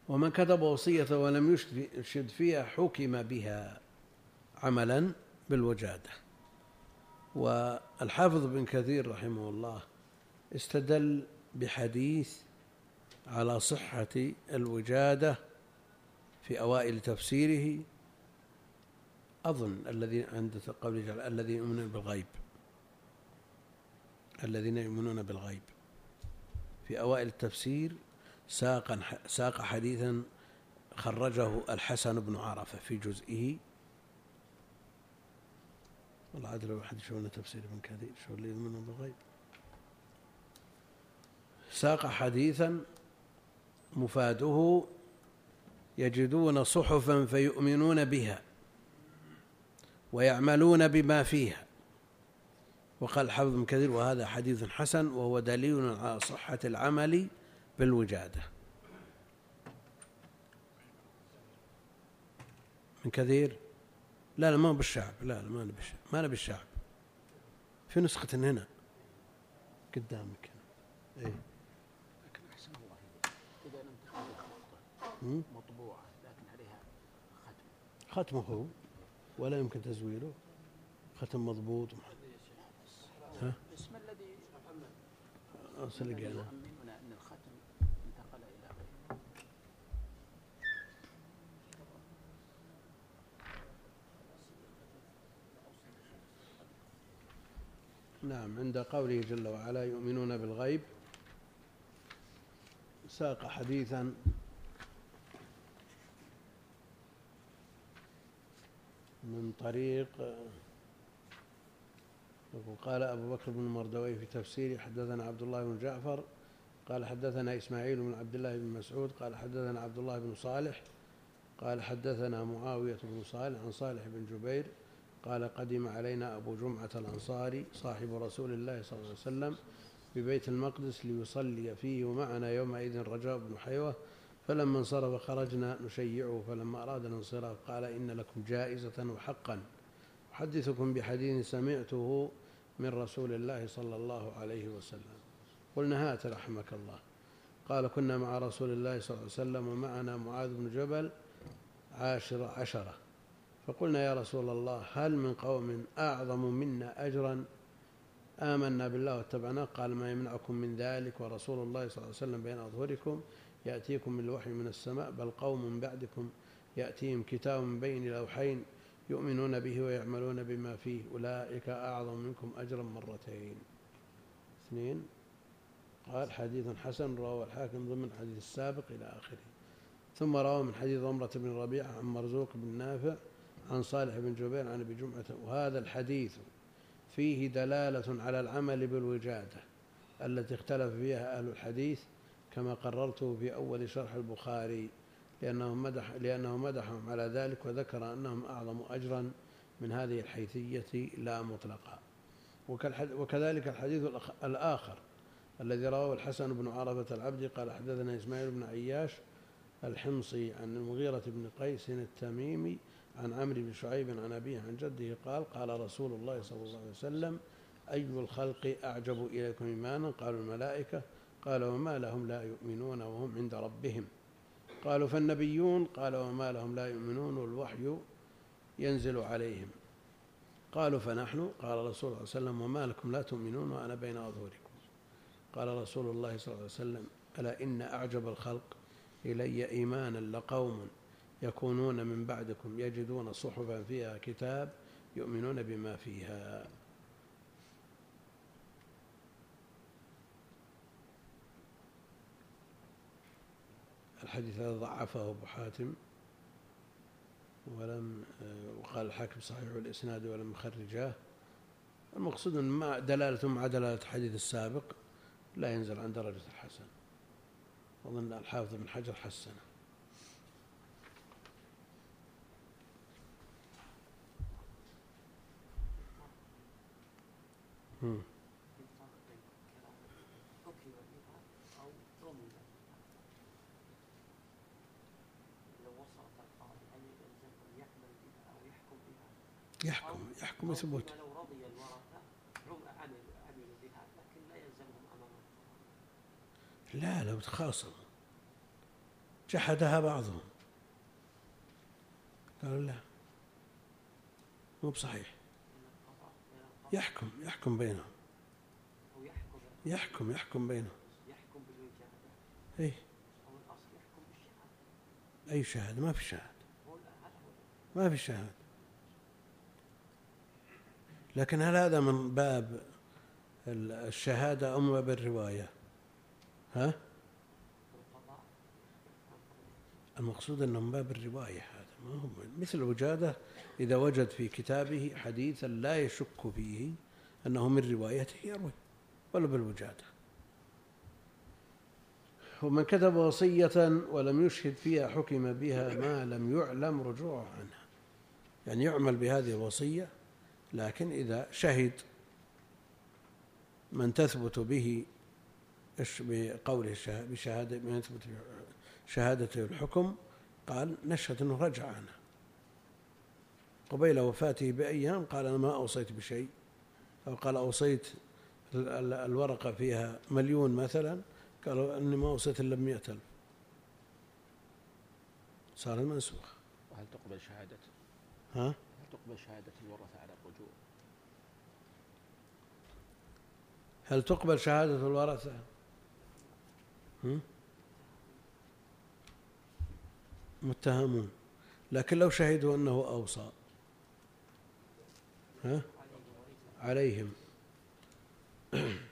ومن كتب وصية ولم يشد فيها حكم بها عملا بالوجادة. والحافظ بن كثير رحمه الله استدل بحديث على صحة الوجادة في أوائل تفسيره. أظن الذي عند قول جل الذين يؤمنون بالغيب. الذين يؤمنون بالغيب. في أوائل التفسير ساق ساق حديثا خرجه الحسن بن عرفة في جزئه. والله عاد لو أحد يشوفنا تفسير ابن كثير شو اللي يؤمنون بالغيب. ساق حديثا مفاده يجدون صحفا فيؤمنون بها ويعملون بما فيها. وقال الحافظ بن كثير وهذا حديث حسن وهو دليل على صحة العمل بالوجادة. من كثير؟ لا لا ما بالشعب. لا لا ما نبي ما نبي الشعب في نسخة هنا. قدامك. اي لكن احسن الله اذا لم تكن مطبوعه لكن عليها ختم ختمه هو ولا يمكن تزويره. ختم مضبوط. ها؟ الاسم الذي أصل ان الختم انتقل غيره نعم عند قوله جل وعلا يؤمنون بالغيب. ساق حديثا. من طريق وقال أبو بكر بن مردوي في تفسيره حدثنا عبد الله بن جعفر قال حدثنا إسماعيل بن عبد الله بن مسعود قال حدثنا عبد الله بن صالح قال حدثنا معاوية بن صالح عن صالح بن جبير قال قدم علينا أبو جمعة الأنصاري صاحب رسول الله صلى الله عليه وسلم ببيت المقدس ليصلي فيه ومعنا يومئذ رجاء بن حيوة فلما انصرف خرجنا نشيعه فلما أراد الانصراف قال إن لكم جائزة وحقا. أحدثكم بحديث سمعته من رسول الله صلى الله عليه وسلم. قلنا هات رحمك الله. قال كنا مع رسول الله صلى الله عليه وسلم ومعنا معاذ بن جبل عاشر عشرة. فقلنا يا رسول الله هل من قوم أعظم منا أجرا؟ آمنا بالله واتبعناه قال ما يمنعكم من ذلك ورسول الله صلى الله عليه وسلم بين أظهركم يأتيكم من الوحي من السماء بل قوم بعدكم يأتيهم كتاب من بين لوحين يؤمنون به ويعملون بما فيه. أولئك أعظم منكم أجرا مرتين. اثنين قال حديث حسن رواه الحاكم ضمن الحديث السابق إلى آخره. ثم روى من حديث ضمرة بن ربيعة عن مرزوق بن نافع عن صالح بن جبير عن أبي جمعة. وهذا الحديث فيه دلالة على العمل بالوجادة التي اختلف فيها أهل الحديث كما قررته في أول شرح البخاري. لأنه مدح لأنه مدحهم على ذلك وذكر أنهم أعظم أجرا من هذه الحيثية لا مطلقا. وكذلك الحديث الآخر الذي رواه الحسن بن عرفة العبدي قال حدثنا إسماعيل بن عياش الحمصي عن المغيرة بن قيس التميمي عن عمرو بن شعيب عن أبيه عن جده قال قال رسول الله صلى الله عليه وسلم أي الخلق أعجب إليكم إيمانا؟ قالوا الملائكة. قال وما لهم لا يؤمنون وهم عند ربهم. قالوا فالنبيون قال وما لهم لا يؤمنون والوحي ينزل عليهم. قالوا فنحن؟ قال رسول الله صلى الله عليه وسلم وما لكم لا تؤمنون وأنا بين أظهركم. قال رسول الله صلى الله عليه وسلم ألا إن أعجب الخلق إلي إيمانا لقوم يكونون من بعدكم يجدون صحفا فيها كتاب يؤمنون بما فيها. الحديث هذا ضعفه أبو حاتم ولم وقال الحاكم صحيح الإسناد ولم يخرجاه. المقصود أن دلالته مع دلالة الحديث السابق لا ينزل عن درجة الحسن. أظن الحافظ بن حجر حسنه. مم. الفرق بين كلام حكم بها أو رمي بها لو وصلت القاضي هل يلزمه أن يعمل بها أو يحكم بها يحكم يحكم لو رضي الورثة عم- عملوا لكن لا يلزمهم أمام لا لو تخاصموا. جحدها بعضهم. قالوا لا مو بصحيح. يحكم يحكم بينهم. يحكم يحكم بينهم. يحكم بالوجادة اي يحكم بالشهادة. أي شهادة؟ ما في هو ما في شهادة. لكن هل هذا من باب ال- الشهادة أم باب الرواية؟ ها؟ المقصود أنه من باب الرواية هذا ما هو مثل الوجاده إذا وجد في كتابه حديثا لا يشك فيه أنه من روايته يروي ولا بالوجادة. ومن كتب وصية ولم يشهد فيها حكم بها ما لم يعلم رجوعه عنها. يعني يعمل بهذه الوصية لكن إذا شهد من تثبت به بقوله بشهادة من يثبت شهادته الحكم قال نشهد أنه رجع عنها قبيل وفاته بأيام قال أنا ما أوصيت بشيء. أو قال أوصيت ال- ال- الورقة فيها مليون مثلا قالوا أني ما أوصيت إلا ب ألف. صار المنسوخ. وهل تقبل شهادة؟ ها؟ هل تقبل شهادة الورثة على الرجوع؟ هل تقبل شهادة الورثة؟ هم؟ متهمون. لكن لو شهدوا أنه أوصى. ها؟ عليهم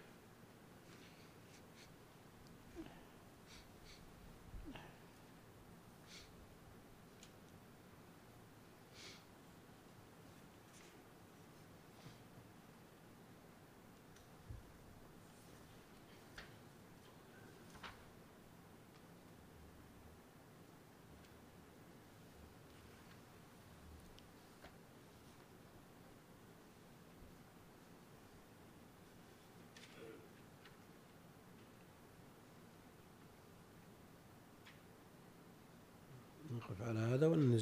نقف على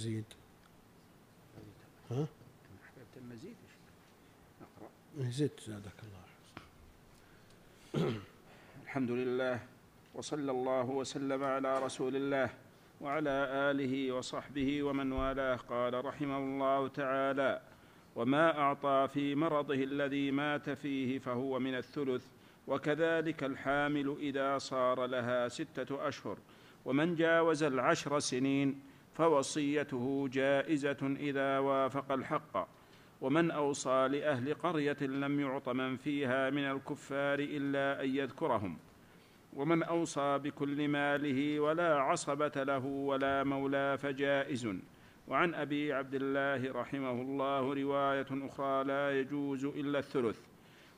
نزيد ها؟ أحببت المزيد. نقرأ نزيد زادك الله الحمد لله وصلى الله وسلم على رسول الله وعلى آله وصحبه ومن والاه. قال رحمه الله تعالى وما أعطى في مرضه الذي مات فيه فهو من الثلث وكذلك الحامل إذا صار لها ستة أشهر ومن جاوز العشر سنين فوصيته جائزة إذا وافق الحق. ومن أوصى لأهل قرية لم يعط من فيها من الكفار إلا أن يذكرهم. ومن أوصى بكل ماله ولا عصبة له ولا مولى فجائز. وعن أبي عبد الله رحمه الله رواية أخرى لا يجوز إلا الثلث.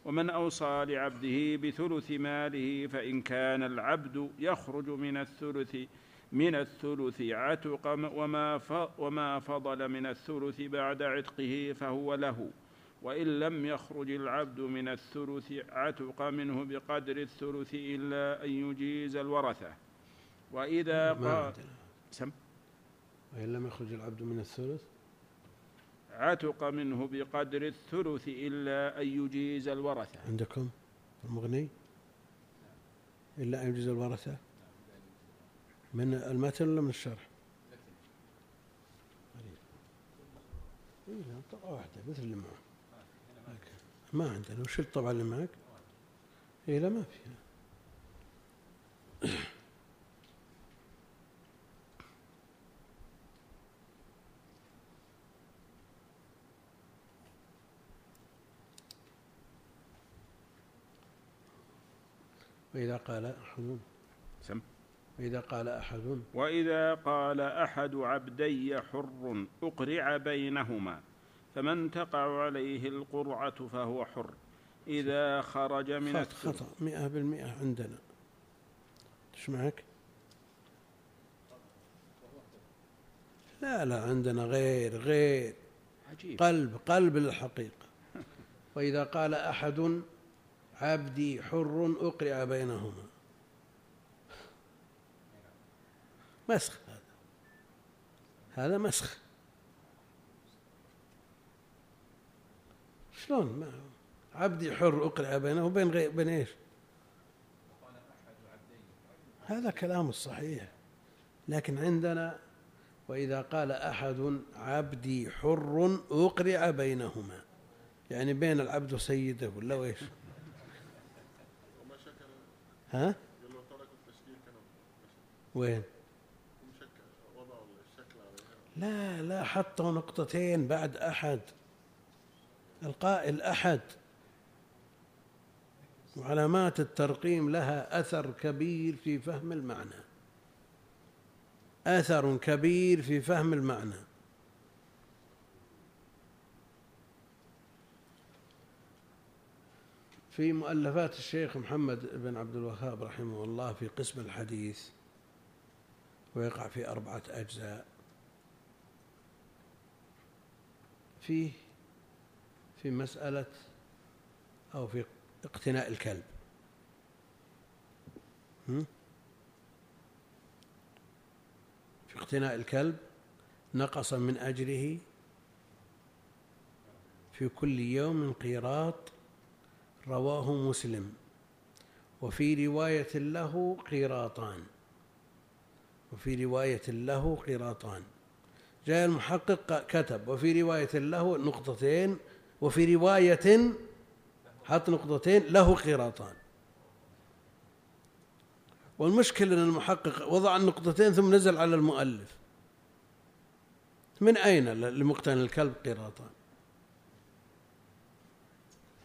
ومن أوصى لعبده بثلث ماله فإن كان العبد يخرج من الثلث من الثلث عتق وما وما فضل من الثلث بعد عتقه فهو له. وإن لم يخرج العبد من الثلث عتق منه بقدر الثلث إلا أن يجيز الورثة. وإذا قال سم. وإن لم يخرج العبد من الثلث؟ عتق منه بقدر الثلث إلا أن يجيز الورثة. عندكم المغني؟ إلا أن يجوز الورثة؟ من المتن ولا من الشرح؟ إيه لا طبعة واحدة مثل اللي معه. ما عندنا. وش الطبعة اللي معك؟ إيه لا ما فيها. وإذا قال أحد سم. وإذا قال أحد وإذا قال أحد عبدي حر أقرع بينهما فمن تقع عليه القرعة فهو حر. إذا خرج من خطأ الثلث خطأ مئة بالمئة عندنا. إيش معك؟ لا لا عندنا غير غير. عجيب. قلب قلب للحقيقة وإذا قال أحد عبدي حر أقرع بينهما. مسخ. هذا هذا مسخ. شلون؟ ما عبدي حر أقرع بينه بين غير بين إيش؟ هذا كلام الصحيح. لكن عندنا وإذا قال أحد عبدي حر أقرع بينهما. يعني بين العبد وسيده ولا وإيش؟ ها؟ وين هم شك وضعوا الشكل عليها لا لا حطوا نقطتين بعد أحد. القائل أحد وعلامات الترقيم لها أثر كبير في فهم المعنى. أثر كبير في فهم المعنى. في مؤلفات الشيخ محمد بن عبد الوهاب رحمه الله في قسم الحديث ويقع في أربعة أجزاء. فيه في مسألة أو في اقتناء الكلب؟ في اقتناء الكلب نقص من أجره في كل يوم قيراط رواه مسلم. وفي رواية له قيراطان. وفي رواية له قيراطان. جاء المحقق كتب. وفي رواية له نقطتين وفي رواية حط نقطتين له قيراطان والمشكلة أن المحقق وضع النقطتين ثم نزل على المؤلف. من أين لمقتنى الكلب قيراطان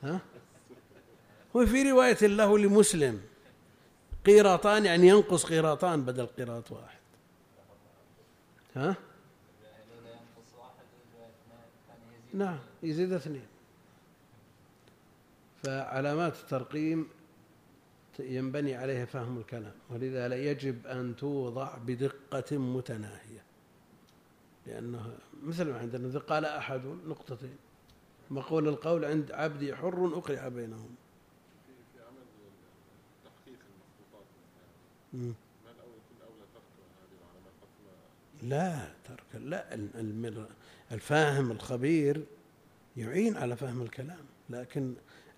ها؟ وفي رواية له لمسلم قيراطان يعني ينقص قيراطان بدل قيراط واحد. ها؟ نعم يزيد اثنين. فعلامات الترقيم ينبني عليها فهم الكلام ولذا لا يجب أن توضع بدقة متناهية لأنه مثل ما عندنا إذا قال أحد نقطتين مقول القول عند عبدي حر أقرع بينهم. في عمل تحقيق المخطوطات. ما الأول يكون أولى ترك هذه العلامات؟ لا ترك لا الفاهم الخبير يعين على فهم الكلام لكن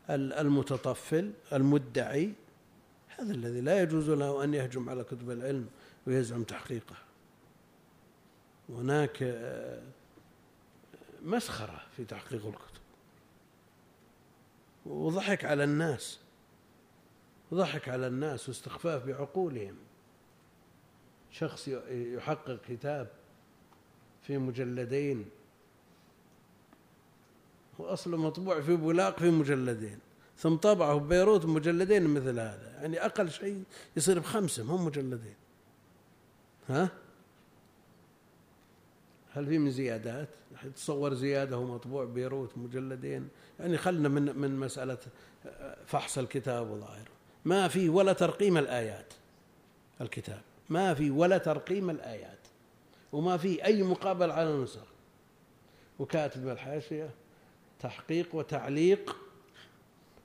ال- المتطفل المدعي هذا الذي لا يجوز له أن يهجم على كتب العلم ويزعم تحقيقه. هناك آه، مسخرة في تحقيق الكتب. وضحك على الناس ضحك على الناس واستخفاف بعقولهم. شخص يحقق كتاب في مجلدين. وأصله مطبوع في بولاق في مجلدين. ثم طبعه ببيروت مجلدين مثل هذا. يعني أقل شيء يصير بخمسة هم مجلدين. ها؟ هل في من زيادات؟ تصور زيادة ومطبوع بيروت مجلدين. يعني خلنا من من مسألة فحص الكتاب وظاهره ما في ولا ترقيم الآيات. الكتاب. ما في ولا ترقيم الآيات. وما في أي مقابل على نسخ وكاتب الحاشية تحقيق وتعليق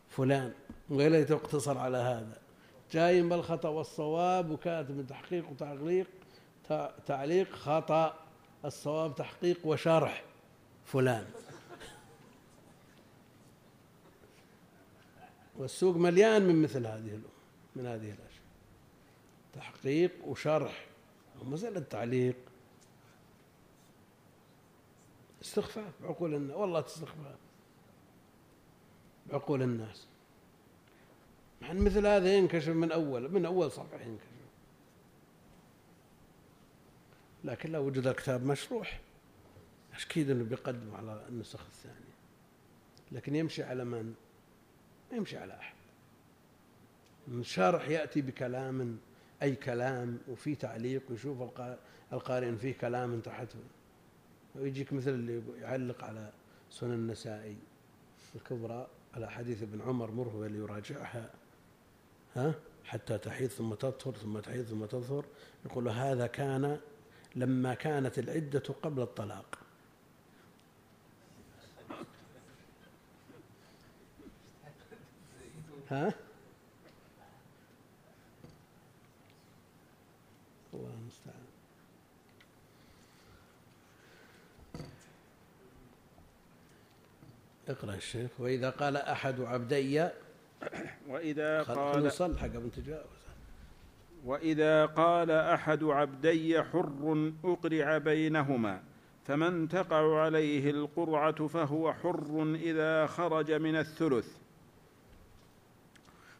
فلان ويا اقتصر على هذا. جاي بالخطأ والصواب وكاتب تحقيق وتعليق تع- تعليق خطأ الصواب تحقيق وشرح فلان. والسوق مليان من مثل هذه الأمور من هذه الأشياء. تحقيق وشرح ومسألة تعليق استخفاف بعقول الناس والله استخفاف بعقول الناس. مع أن مثل هذا ينكشف من أول من أول صفحة ينكشف. لكن لو وجد الكتاب مشروح. أكيد أنه بيقدم على النسخ الثانية. لكن يمشي على من؟ ما يمشي على أحد. الشارح يأتي بكلام أي كلام وفي تعليق ويشوف القا- القارئ فيه كلام تحته. ويجيك مثل اللي يعلق على سنن النسائي الكبرى على حديث ابن عمر مره ليراجعها ها؟ حتى تحيض ثم تطهر ثم تحيض ثم تطهر. يقول هذا كان لما كانت العدة قبل الطلاق. ها الله المستعان اقرأ الشيخ. وإذا قال أحد عبدي وإذا قال نصلح قبل نتجاوز وإذا قال أحد عبدي حر أقرع بينهما فمن تقع عليه القرعة فهو حر إذا خرج من الثلث.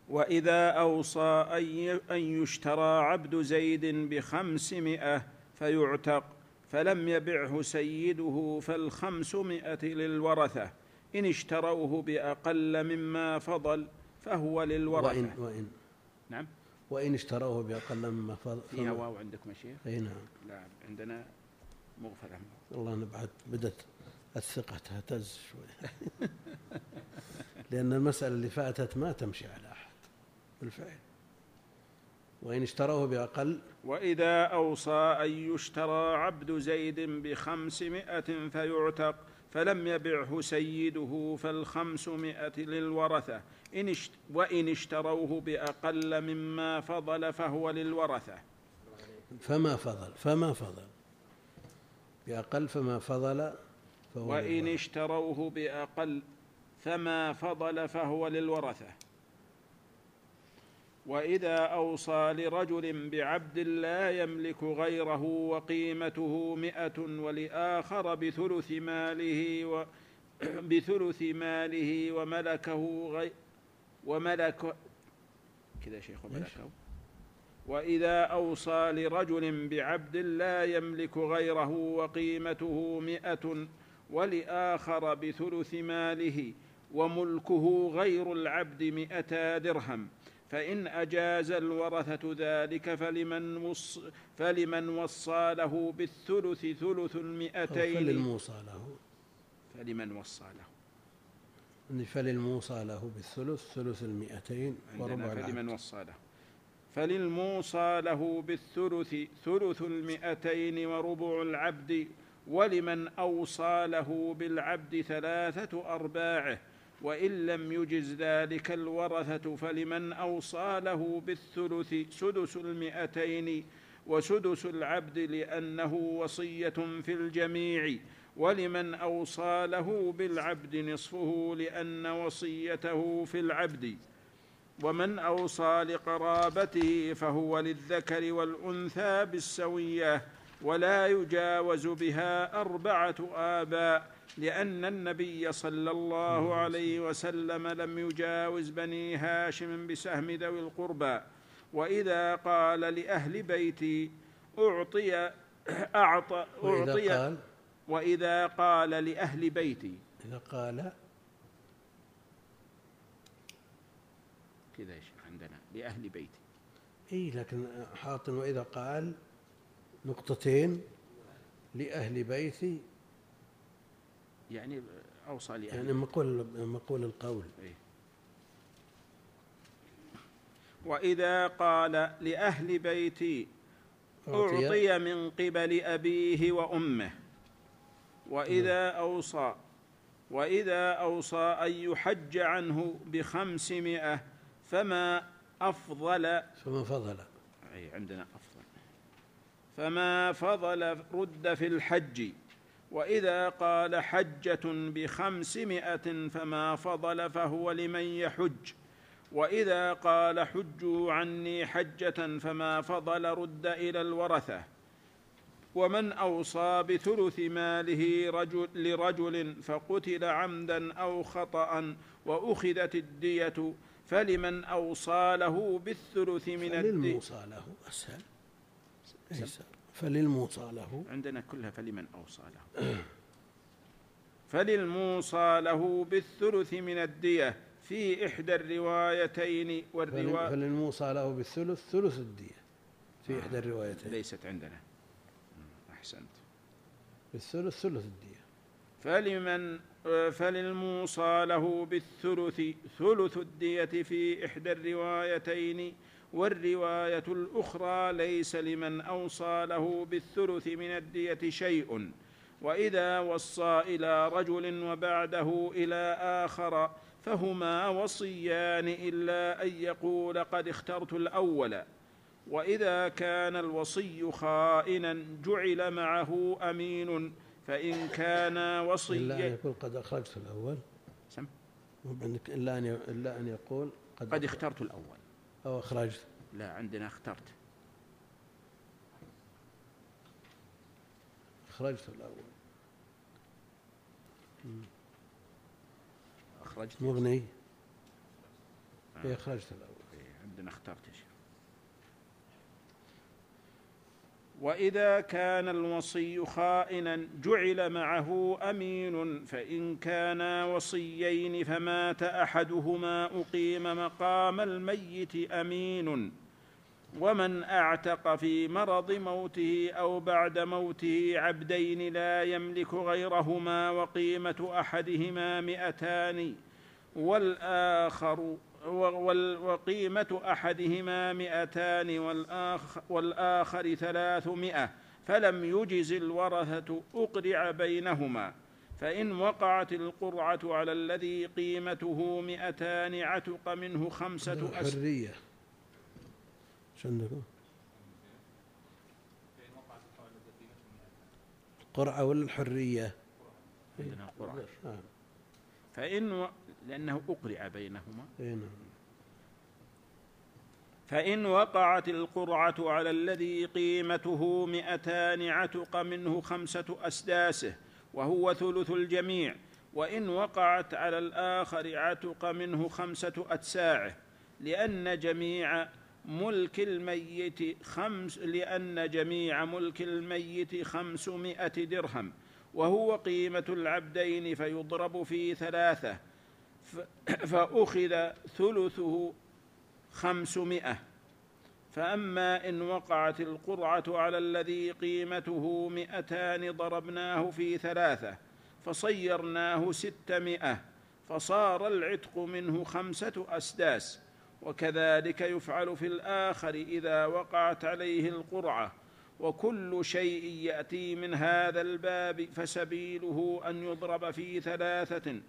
وإذا أوصى أن ي- أن يشترى عبد زيد بخمسمائة فيعتق فلم يبعه سيده فالخمسمائة للورثة. إن اشتروه بأقل مما فضل فهو للورثة. وإن وإن نعم. وإن اشتروه بأقل مما فضل. فيها واو عندكم يا شيخ؟ أي نعم. لا عندنا مغفلة والله أنا بعد بدت الثقة تهتز شوي. لأن المسألة اللي فاتت ما تمشي على أحد بالفعل. وإن اشتروه بأقل. وإذا أوصى أن يشترى عبد زيد بخمسمائة فيعتق فلم يبعه سيده فالخمسمائة للورثة. إن اشت وإن اشتروه بأقل مما فضل فهو للورثة. فما فضل فما فضل. بأقل فما فضل فهو وإن للورثة. اشتروه بأقل فما فضل فهو للورثة. وإذا أوصى لرجل بعبد لا يملك غيره وقيمته مئة ولآخر بثلث ماله و بثلث ماله وملكه غي وملك كذا شيخ وملكه. وإذا أوصى لرجل بعبد لا يملك غيره وقيمته مئة ولآخر بثلث ماله وملكه غير العبد مئتا درهم. فإن أجاز الورثة ذلك فلمن, وص فلمن وصى له بالثلث ثلث المئتين. فللموصى له. فلمن وصى له. إن فللموصى له بالثلث ثلث المئتين وربع فلمن وصى له. فللموصى له بالثلث ثلث المئتين وربع العبد ولمن أوصى له بالعبد ثلاثة أرباعه. وإن لم يجز ذلك الورثة فلمن أوصى له بالثلث سدس المئتين وسدس العبد لأنه وصية في الجميع ولمن أوصى له بالعبد نصفه لأن وصيته في العبد. ومن أوصى لقرابته فهو للذكر والأنثى بالسوية ولا يجاوز بها أربعة آباء لأن النبي صلى الله عليه وسلم لم يجاوز بني هاشم بسهم ذوي القربى. وإذا قال لأهل بيتي أعطي أعطى وإذا أعطي قال؟ وإذا قال لأهل بيتي. إذا قال؟ كذا يا شيخ عندنا لأهل بيتي. إي لكن حاطن وإذا قال نقطتين لأهل بيتي يعني أوصى لأهل يعني مقول مقول القول. إيه. وإذا قال لأهل بيتي أعطي من قبل أبيه وأمه. وإذا أوصى وإذا أوصى أن يحج عنه بخمسمائة فما أفضل؟ فما فضل. أي عندنا أفضل. فما فضل رد في الحج؟ وإذا قال حجة بخمسمائة فما فضل فهو لمن يحج. وإذا قال حجوا عني حجة فما فضل رد إلى الورثة. ومن أوصى بثلث ماله رجل لرجل فقتل عمدا أو خطأ وأخذت الدية فلمن أوصى له بالثلث من الدية؟ فللموصى له أسهل. أيسر فللموصى له عندنا كلها فلمن أوصى له. فللموصى له بالثلث من الدية في إحدى الروايتين والرواية فللموصى له بالثلث ثلث الدية في إحدى الروايتين. ليست عندنا. أحسنت. بالثلث ثلث الدية. فلمن فللموصى له بالثلث ثلث الدية في إحدى الروايتين والرواية الأخرى ليس لمن أوصى له بالثلث من الدية شيء وإذا وصى إلى رجل وبعده إلى آخر فهما وصيان إلا أن يقول قد اخترت الأول. وإذا كان الوصي خائنا جعل معه أمين فإن كان إلا أن وصيا يقول قد أخرجت الأول؟ سم. إلا أن إلا أن يقول قد, قد اخترت الأول. أو أخرجت لا عندنا اخترت. أخرجت الأول أخرجت مغني. إيه أخرجت الأول عندنا اخترت يا شيخ. وإذا كان الوصي خائنا جعل معه أمين فإن كانا وصيين فمات أحدهما أقيم مقام الميت أمين. ومن أعتق في مرض موته أو بعد موته عبدين لا يملك غيرهما وقيمة أحدهما مئتان. والآخر وال- وقيمة أحدهما مئتان والآخر, والآخر ثلاثمائة فلم يجز الورثة أقرع بينهما فإن وقعت القرعة على الذي قيمته مئتان عتق منه خمسة أس حرية عندكم؟ القرعة ولا الحرية؟ عندنا قرعة. آه. فإن و... لأنه أقرع بينهما. فإن وقعت القرعة على الذي قيمته مئتان عتق منه خمسة أسداسه وهو ثلث الجميع. وإن وقعت على الآخر عتق منه خمسة أتساعه لأن جميع ملك الميت خمس لأن جميع ملك الميت خمسمائة درهم وهو قيمة العبدين فيضرب في ثلاثة. فأخذ ثلثه خمسمائة. فأما إن وقعت القرعة على الذي قيمته مئتان ضربناه في ثلاثة فصيرناه ستمائة فصار العتق منه خمسة أسداس. وكذلك يفعل في الآخر إذا وقعت عليه القرعة. وكل شيء يأتي من هذا الباب فسبيله أن يضرب في ثلاثة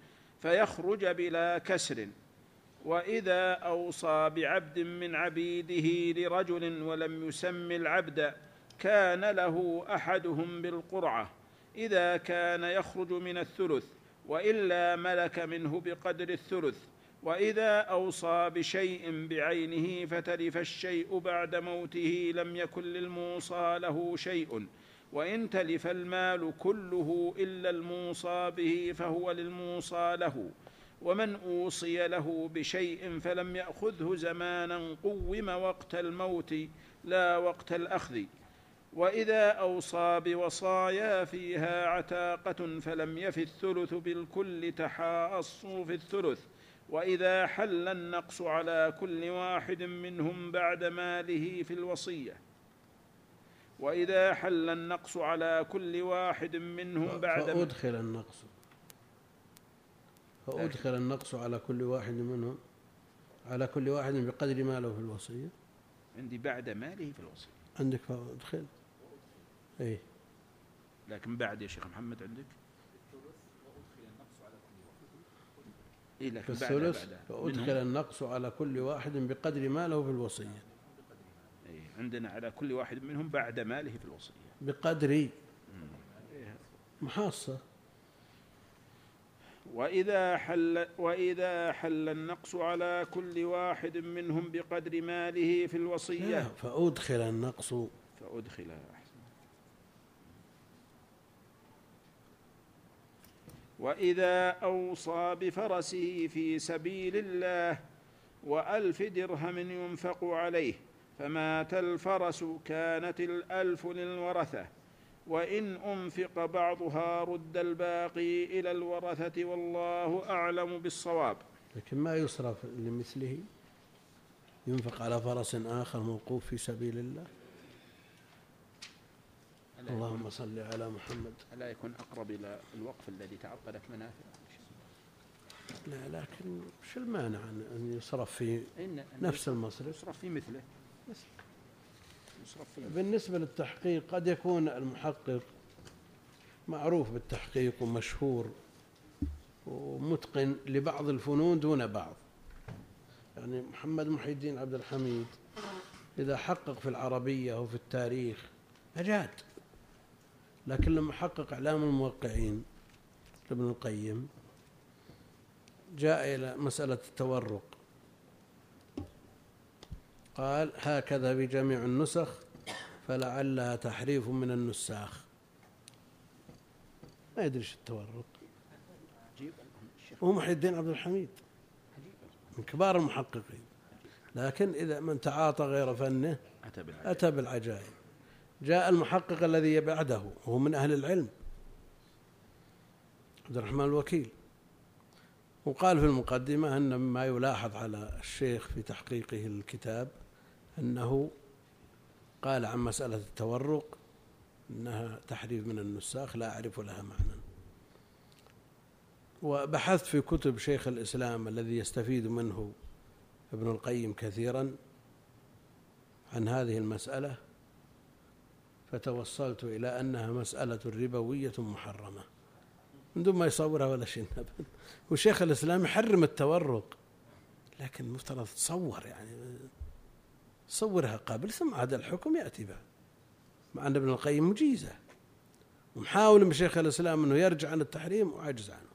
فيخرج بلا كسر. وإذا أوصى بعبد من عبيده لرجل ولم يسم العبد كان له أحدهم بالقرعة. إذا كان يخرج من الثلث وإلا ملك منه بقدر الثلث. وإذا أوصى بشيء بعينه فتلف الشيء بعد موته لم يكن للموصى له شيء. وإن تلف المال كله إلا الموصى به فهو للموصى له ومن أوصي له بشيء فلم يأخذه زمانا قوم وقت الموت لا وقت الأخذ وإذا أوصى بوصايا فيها عتاقة فلم يف الثلث بالكل تحاصوا في الثلث وإذا حل النقص على كل واحد منهم بعد ماله في الوصية. وإذا حل النقص على كل واحد منهم بعد فأدخل النقص. فأدخل النقص على كل واحد منهم على كل واحد بقدر ما له في الوصية. عندي بعد ماله في الوصية. عندك فأدخل. أي لكن بعد يا شيخ محمد عندك؟ إيه في لكن بعد الثلث فأدخل النقص على كل واحد بقدر ما له في الوصية. عندنا على كل واحد منهم بعد ماله في الوصية. بقدر محاصة. وإذا حل وإذا حل النقص على كل واحد منهم بقدر ماله في الوصية. فأدخل النقص. فأدخل. أحسن وإذا أوصى بفرسه في سبيل الله وألف درهم ينفق عليه فمات الفرس كانت الألف للورثة وإن أنفق بعضها رد الباقي إلى الورثة والله أعلم بالصواب. لكن ما يصرف لمثله؟ ينفق على فرس آخر موقوف في سبيل الله؟ اللهم صل على محمد. ألا يكون أقرب إلى الوقف الذي تعطلت منافعه لا لكن وش المانع أن أن يصرف في نفس المصرف؟ يصرف في مثله. بالنسبة للتحقيق قد يكون المحقق معروف بالتحقيق ومشهور ومتقن لبعض الفنون دون بعض. يعني محمد محي الدين عبد الحميد إذا حقق في العربية وفي التاريخ أجاد لكن لما حقق إعلام الموقعين لابن القيم جاء إلى مسألة التورق. قال هكذا بجميع النسخ فلعلها تحريف من النساخ. ما يدري إيش الشيخ هو محي الدين عبد الحميد. من كبار المحققين. لكن إذا من تعاطى غير فنه أتى بالعجيب أتى بالعجائب. جاء المحقق الذي بعده وهو من أهل العلم. عبد الرحمن الوكيل. وقال في المقدمة أن مما يلاحظ على الشيخ في تحقيقه الكتاب أنه قال عن مسألة التورق أنها تحريف من النساخ لا أعرف لها معنى. وبحثت في كتب شيخ الإسلام الذي يستفيد منه ابن القيم كثيرا عن هذه المسألة فتوصلت إلى أنها مسألة ربوية محرمة. من دون ما يصورها ولا شيء. أبدا وشيخ الإسلام يحرم التورق لكن مفترض تصور يعني. صورها قبل ثم عاد الحكم يأتي بعد مع أن ابن القيم مجيزة. ومحاول من شيخ الإسلام أنه يرجع عن التحريم وعجز عنه.